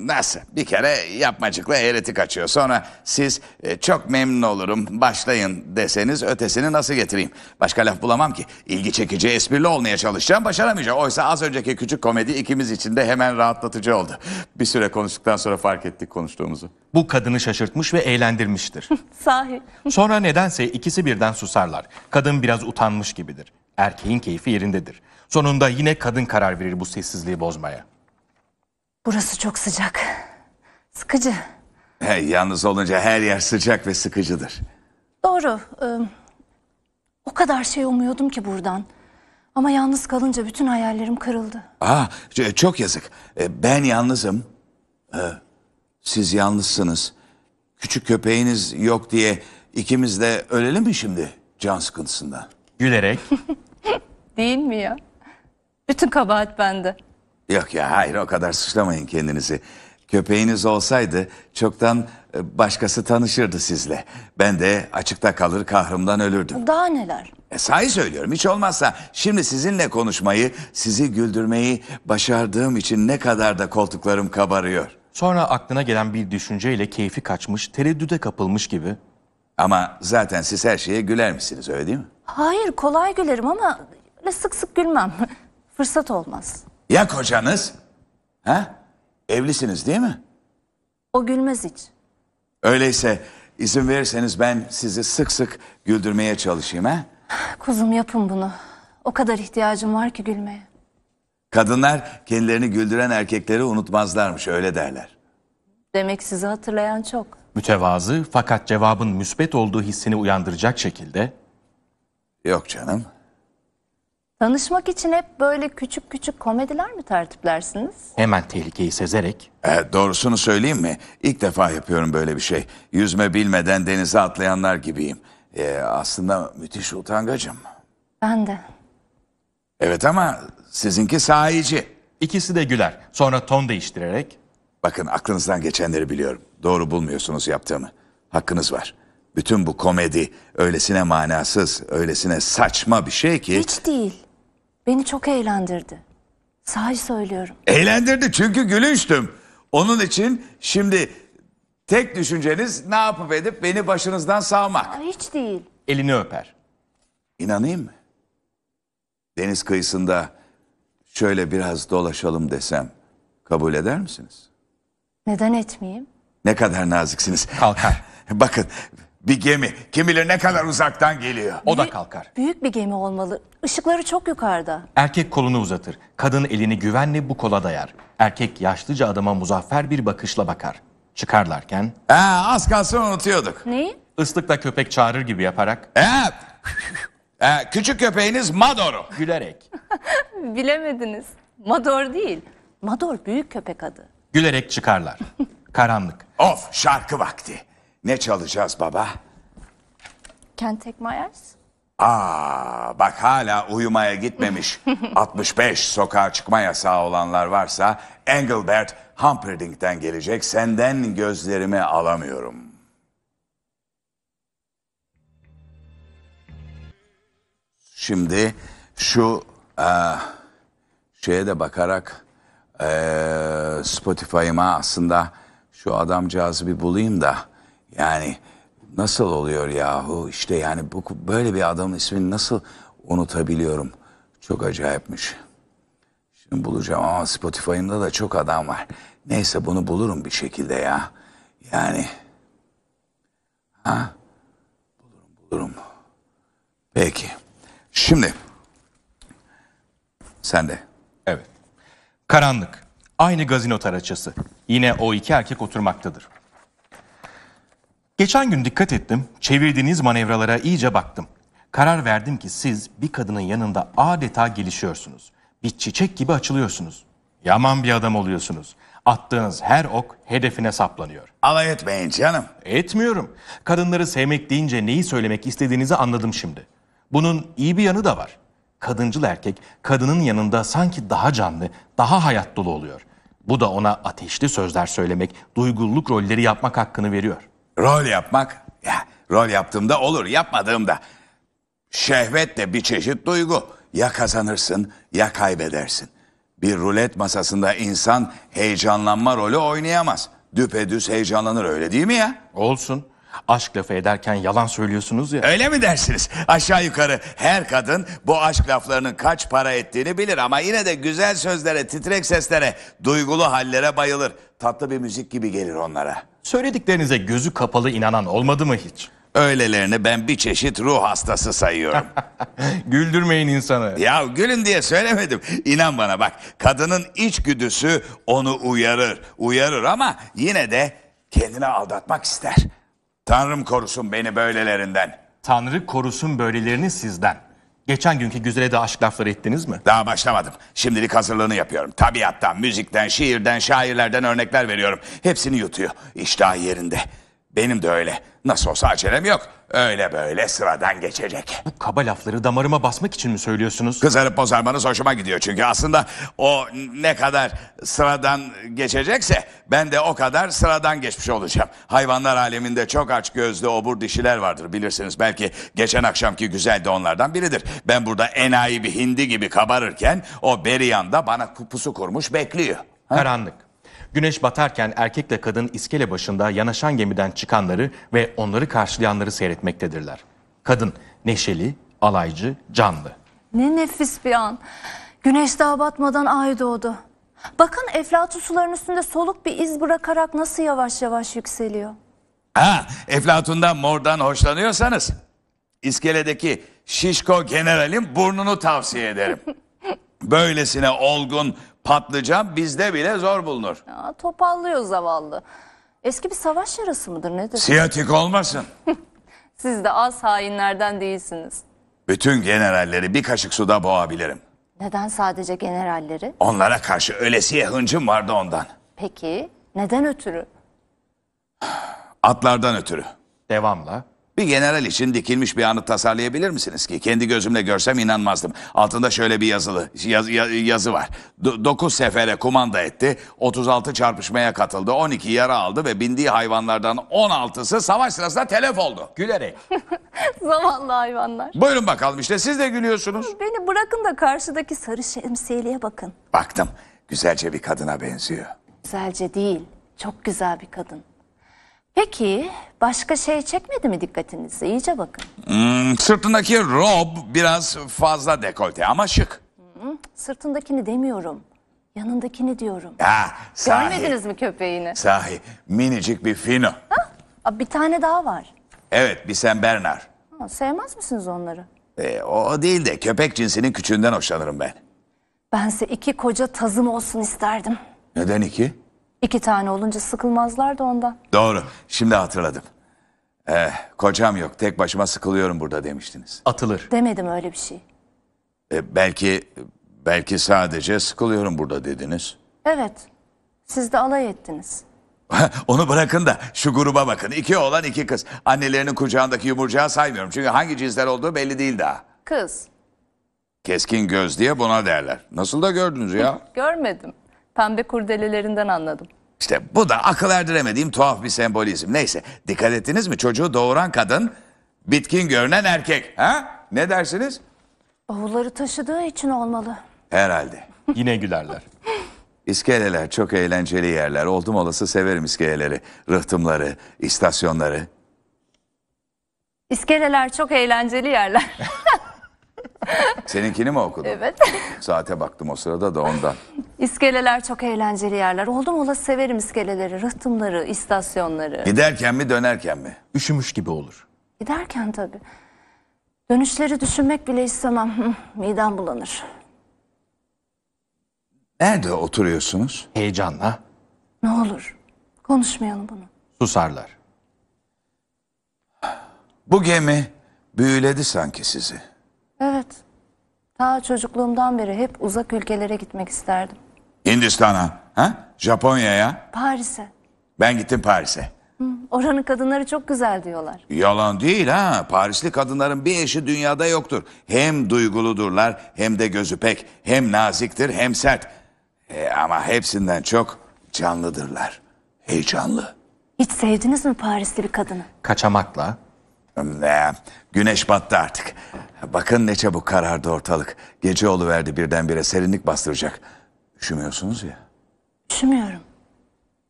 B: Nasıl? Bir kere yapmacıkla eğreti kaçıyor. Sonra siz e, çok memnun olurum başlayın deseniz ötesini nasıl getireyim? Başka laf bulamam ki. İlgi çekici esprili olmaya çalışacağım başaramayacağım. Oysa az önceki küçük komedi ikimiz için de hemen rahatlatıcı oldu. Bir süre konuştuktan sonra fark ettik konuştuğumuzu.
D: Bu kadını şaşırtmış ve eğlendirmiştir.
C: Sahi.
D: Sonra nedense ikisi birden susarlar. Kadın biraz utanmış gibidir. Erkeğin keyfi yerindedir. Sonunda yine kadın karar verir bu sessizliği bozmaya.
C: Burası çok sıcak. Sıkıcı.
B: He, yalnız olunca her yer sıcak ve sıkıcıdır.
C: Doğru. e, o kadar şey umuyordum ki buradan. Ama yalnız kalınca bütün hayallerim kırıldı.
B: Aa, ç- çok yazık. E, Ben yalnızım. E, Siz yalnızsınız. Küçük köpeğiniz yok diye ikimiz de ölelim mi şimdi can sıkıntısından?
D: Gülerek
C: Değil mi ya? Bütün kabahat bende.
B: Yok ya hayır o kadar suçlamayın kendinizi. Köpeğiniz olsaydı çoktan e, başkası tanışırdı sizle. Ben de açıkta kalır kahrımdan ölürdüm.
C: Daha neler?
B: E, sahi söylüyorum hiç olmazsa şimdi sizinle konuşmayı, sizi güldürmeyi başardığım için ne kadar da koltuklarım kabarıyor.
D: sonra aklına gelen bir düşünceyle keyfi kaçmış, tereddüde kapılmış gibi
B: Ama zaten siz her şeye güler misiniz öyle değil mi?
C: Hayır kolay gülerim ama öyle sık sık gülmem. Fırsat olmaz.
B: Ya kocanız? Ha? Evlisiniz değil mi?
C: O gülmez hiç.
B: Öyleyse izin verirseniz ben sizi sık sık güldürmeye çalışayım ha?
C: Kuzum yapın bunu. O kadar ihtiyacım var ki gülmeye.
B: Kadınlar kendilerini güldüren erkekleri unutmazlarmış öyle derler.
C: Demek sizi hatırlayan çok.
D: mütevazı fakat cevabın müsbet olduğu hissini uyandıracak şekilde
B: Yok canım.
C: Tanışmak için hep böyle küçük küçük komediler mi tertiplersiniz?
D: hemen tehlikeyi sezerek
B: E, doğrusunu söyleyeyim mi? İlk defa yapıyorum böyle bir şey. Yüzme bilmeden denize atlayanlar gibiyim. E, aslında müthiş utangacım.
C: Ben de.
B: Evet ama sizinki sahici.
D: ikisi de güler. Sonra ton değiştirerek
B: Bakın aklınızdan geçenleri biliyorum. Doğru bulmuyorsunuz yaptığımı. Hakkınız var. Bütün bu komedi öylesine manasız, öylesine saçma bir şey ki...
C: Hiç değil. Beni çok eğlendirdi. Sahi söylüyorum.
B: Eğlendirdi çünkü gülüştüm. Onun için şimdi tek düşünceniz ne yapıp edip beni başınızdan sağmak.
C: Aa, hiç değil.
D: elini öper.
B: İnanayım mı? Deniz kıyısında şöyle biraz dolaşalım desem kabul eder misiniz?
C: Neden etmeyeyim?
B: Ne kadar naziksiniz.
D: Kalkar.
B: Bakın bir gemi kim bilir ne kadar uzaktan geliyor.
D: O da kalkar.
C: Büyük bir gemi olmalı. Işıkları çok yukarıda.
D: Erkek kolunu uzatır. Kadın elini güvenle bu kola dayar. Erkek yaşlıca adama muzaffer bir bakışla bakar. Çıkarlarken
B: Ha, az kalsın unutuyorduk.
C: Neyi?
D: ıslıkla köpek çağırır gibi yaparak
B: Ha, ha, küçük köpeğiniz Madoro.
D: gülerek,
C: Bilemediniz. Mador değil. Mador büyük köpek adı.
D: gülerek çıkarlar. Karanlık.
B: Of şarkı vakti. Ne çalacağız baba?
C: Can't take my eyes.
B: Aa, bak hala uyumaya gitmemiş. 65 sokağa çıkma yasağı olanlar varsa Engelbert Humperdinck'ten gelecek. Senden gözlerimi alamıyorum. Şimdi şu eee, şeye de bakarak eee Spotify'ıma aslında şu adamcağızı bir bulayım da yani nasıl oluyor yahu işte yani bu böyle bir adamın ismini nasıl unutabiliyorum çok acayipmiş. Şimdi bulacağım ama Spotify'ımda da çok adam var. Neyse bunu bulurum bir şekilde ya. Yani. Ha? Bulurum bulurum. Peki. Şimdi. Sen de.
D: Evet. Karanlık. Aynı gazino taraçası. Yine o iki erkek oturmaktadır. Geçen gün dikkat ettim. Çevirdiğiniz manevralara iyice baktım. Karar verdim ki siz bir kadının yanında adeta gelişiyorsunuz. Bir çiçek gibi açılıyorsunuz. Yaman bir adam oluyorsunuz. Attığınız her ok hedefine saplanıyor.
B: Alay etmeyin canım.
D: Etmiyorum. Kadınları sevmek deyince neyi söylemek istediğinizi anladım şimdi. Bunun iyi bir yanı da var. Kadıncıl erkek kadının yanında sanki daha canlı, daha hayat dolu oluyor. Bu da ona ateşli sözler söylemek, duygululuk rolleri yapmak hakkını veriyor.
B: Rol yapmak. Ya rol yaptığımda olur, yapmadığımda. Şehvet de bir çeşit duygu. Ya kazanırsın ya kaybedersin. Bir rulet masasında insan heyecanlanma rolü oynayamaz. Düpedüz heyecanlanır öyle değil mi ya?
D: Olsun. Aşk lafı ederken yalan söylüyorsunuz ya.
B: Öyle mi dersiniz? Aşağı yukarı her kadın bu aşk laflarının kaç para ettiğini bilir ama yine de güzel sözlere, titrek seslere, duygulu hallere bayılır. Tatlı bir müzik gibi gelir onlara.
D: Söylediklerinize gözü kapalı inanan olmadı mı hiç?
B: Öylelerini ben bir çeşit ruh hastası sayıyorum.
D: Güldürmeyin insanı.
B: ya gülün diye söylemedim. İnan bana bak kadının içgüdüsü onu uyarır. Uyarır ama yine de kendini aldatmak ister. Tanrım korusun beni böylelerinden.
D: Tanrı korusun böylelerini sizden. Geçen günkü güzele de aşk lafları ettiniz mi?
B: Daha başlamadım. Şimdilik hazırlığını yapıyorum. Tabiattan, müzikten, şiirden, şairlerden örnekler veriyorum. Hepsini yutuyor. İştah yerinde. Benim de öyle. Nasıl olsa acelem yok. Öyle böyle sıradan geçecek.
D: Bu kaba lafları damarıma basmak için mi söylüyorsunuz?
B: Kızarıp bozarmanız hoşuma gidiyor çünkü aslında o ne kadar sıradan geçecekse ben de o kadar sıradan geçmiş olacağım. Hayvanlar aleminde çok aç gözlü obur dişiler vardır bilirsiniz. Belki geçen akşamki güzel de onlardan biridir. Ben burada enayi bir hindi gibi kabarırken o beri yanda bana pusu kurmuş bekliyor.
D: Karanlık. Güneş batarken erkekle kadın iskele başında yanaşan gemiden çıkanları ve onları karşılayanları seyretmektedirler. Kadın neşeli, alaycı, canlı.
C: Ne nefis bir an. Güneş daha batmadan ay doğdu. Bakın Eflatun suların üstünde soluk bir iz bırakarak nasıl yavaş yavaş yükseliyor.
B: Ha, Eflatun'dan mordan hoşlanıyorsanız iskeledeki şişko generalin burnunu tavsiye ederim. Böylesine olgun patlıcan bizde bile zor bulunur.
C: Ya, topallıyor zavallı. Eski bir savaş yarası mıdır nedir?
B: Siyatik olmasın.
C: Siz de az hainlerden değilsiniz.
B: Bütün generalleri bir kaşık suda boğabilirim.
C: Neden sadece generalleri?
B: Onlara karşı ölesiye hıncım vardı ondan.
C: Peki neden ötürü?
B: Atlardan ötürü.
D: Devamla.
B: Bir general için dikilmiş bir anıt tasarlayabilir misiniz ki? Kendi gözümle görsem inanmazdım. Altında şöyle bir yazılı yaz- ya- yazı var. 9 sefere kumanda etti, 36 çarpışmaya katıldı, 12 yara aldı ve bindiği hayvanlardan 16'sı savaş sırasında telef oldu.
D: Gülerek.
C: Zavallı hayvanlar.
B: Buyurun bakalım işte siz de gülüyorsunuz.
C: Beni bırakın da karşıdaki sarı şemsiyeliğe bakın.
B: Baktım güzelce bir kadına benziyor.
C: Güzelce değil, çok güzel bir kadın. Peki başka şey çekmedi mi dikkatinizi? İyice bakın.
B: Hmm, sırtındaki rob biraz fazla dekolte ama şık.
C: Sırtındakini demiyorum. Yanındakini diyorum.
B: Ha, sahi,
C: Görmediniz mi köpeğini?
B: sahi minicik bir fino.
C: Aa, bir tane daha var.
B: Evet bir Sen Bernard.
C: Ha, sevmez misiniz onları?
B: E, o değil de köpek cinsinin küçüğünden hoşlanırım ben.
C: Bense iki koca tazım olsun isterdim.
B: Neden iki?
C: İki tane olunca sıkılmazlar da ondan.
B: Doğru. Şimdi hatırladım. Eh, kocam yok. Tek başıma sıkılıyorum burada demiştiniz.
D: Atılır.
C: Demedim öyle bir şey.
B: E, belki belki sadece sıkılıyorum burada dediniz.
C: Evet, siz de alay ettiniz.
B: Onu bırakın da şu gruba bakın. İki oğlan iki kız. Annelerinin kucağındaki yumurcağı saymıyorum. Çünkü hangi cinsler olduğu belli değil daha.
C: Kız,
B: Keskin göz diye buna derler. Nasıl da gördünüz ya?
C: görmedim. Pembe kurdelelerinden anladım.
B: İşte bu da akıl erdiremediğim tuhaf bir sembolizm. Neyse dikkat ettiniz mi? Çocuğu doğuran kadın bitkin görünen erkek. Ha? Ne dersiniz?
C: Bavulları taşıdığı için olmalı.
B: Herhalde.
D: Yine gülerler.
B: İskeleler çok eğlenceli yerler. Oldum olası severim iskeleleri. Rıhtımları, istasyonları.
C: İskeleler çok eğlenceli yerler.
B: Seninkini mi okudun?
C: Evet.
B: Saate baktım o sırada da ondan.
C: İskeleler çok eğlenceli yerler. Oldum olası severim iskeleleri, rıhtımları, istasyonları.
B: Giderken mi dönerken mi?
D: Üşümüş gibi olur.
C: Giderken tabii. Dönüşleri düşünmek bile istemem. Midem bulanır.
B: Nerede oturuyorsunuz?
D: Heyecanla
C: Ne olur konuşmayalım bunu.
D: susarlar.
B: Bu gemi büyüledi sanki sizi.
C: Evet. Ta çocukluğumdan beri hep uzak ülkelere gitmek isterdim.
B: Hindistan'a, ha? Japonya'ya.
C: Paris'e.
B: Ben gittim Paris'e.
C: Oranın kadınları çok güzel diyorlar.
B: Yalan değil ha. Parisli kadınların bir eşi dünyada yoktur. Hem duyguludurlar hem de gözü pek. Hem naziktir hem sert. E, ama hepsinden çok canlıdırlar. Heyecanlı.
C: Hiç sevdiniz mi Parisli bir kadını?
D: Kaçamakla
B: Ne, güneş battı artık. Bakın ne çabuk karardı ortalık. Gece oluverdi birdenbire serinlik bastıracak. Üşümüyorsunuz ya.
C: Üşümüyorum.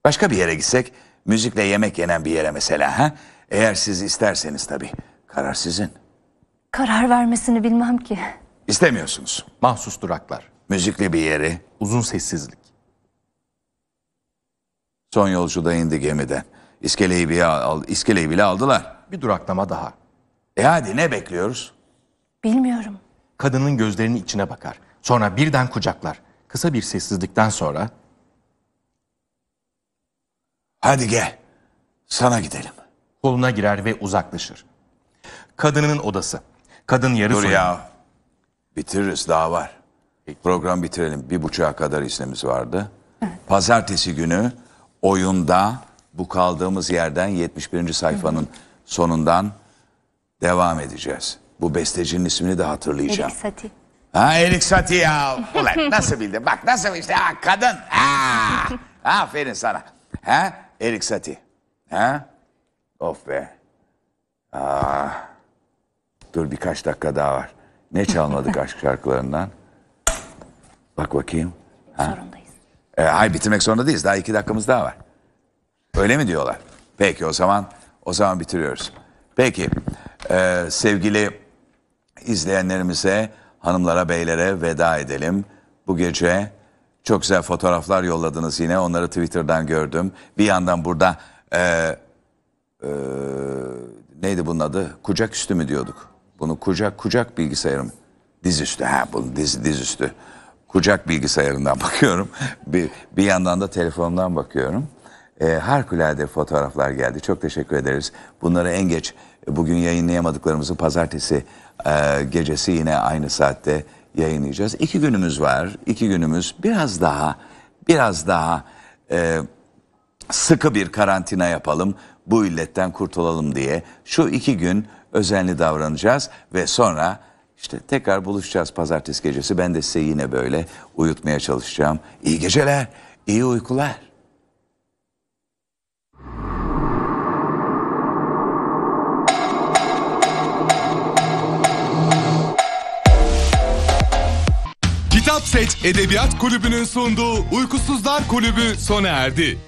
B: Başka bir yere gitsek müzikle yemek yenen bir yere mesela ha? Eğer siz isterseniz tabii. Karar sizin.
C: Karar vermesini bilmem ki.
B: İstemiyorsunuz.
D: mahsus duraklar.
B: Müzikli bir yeri.
D: Uzun sessizlik.
B: Son yolcu da indi gemiden. İskeleyi bile, al, iskeleyi bile aldılar.
D: Bir duraklama daha.
B: E hadi ne bekliyoruz?
C: Bilmiyorum.
D: Kadının gözlerinin içine bakar. Sonra birden kucaklar. Kısa bir sessizlikten sonra
B: Hadi gel. Sana gidelim.
D: koluna girer ve uzaklaşır. Kadının odası. Kadın yarı
B: Dur
D: soyun-
B: ya. Bitiririz daha var. Program bitirelim. Bir buçuğa kadar iznimiz vardı. Pazartesi günü oyunda bu kaldığımız yerden 71. sayfanın sonundan devam edeceğiz. Bu bestecinin ismini de hatırlayacağım.
C: Erik Satie.
B: Ha Erik Satie ya. Ulan nasıl bildin? Bak nasıl işte ha, kadın. Ha. Aferin sana. Ha Erik Satie. Ha? Of be. Aa. Dur birkaç dakika daha var. Ne çalmadık aşk şarkılarından? Bak bakayım.
C: Zorundayız.
B: E, hayır bitirmek zorunda değiliz. Daha iki dakikamız daha var. Öyle mi diyorlar? Peki o zaman o zaman bitiriyoruz. Peki e, sevgili izleyenlerimize, hanımlara, beylere veda edelim. Bu gece çok güzel fotoğraflar yolladınız yine. Onları Twitter'dan gördüm. Bir yandan burada e, e, neydi bunun adı? Kucak üstü mü diyorduk? Bunu kucak kucak bilgisayarım. Dizüstü ha bunu diz dizüstü. Kucak bilgisayarından bakıyorum. Bir, bir yandan da telefondan bakıyorum. E, harikulade fotoğraflar geldi. Çok teşekkür ederiz. Bunları en geç e, bugün yayınlayamadıklarımızı pazartesi e, gecesi yine aynı saatte yayınlayacağız. İki günümüz var. İki günümüz biraz daha biraz daha e, sıkı bir karantina yapalım, bu illetten kurtulalım diye şu iki gün özenli davranacağız ve sonra işte tekrar buluşacağız pazartesi gecesi. Ben de size yine böyle uyutmaya çalışacağım. İyi geceler, iyi uykular.
A: Kitap Seç Edebiyat Kulübü'nün sunduğu Uykusuzlar Kulübü sona erdi.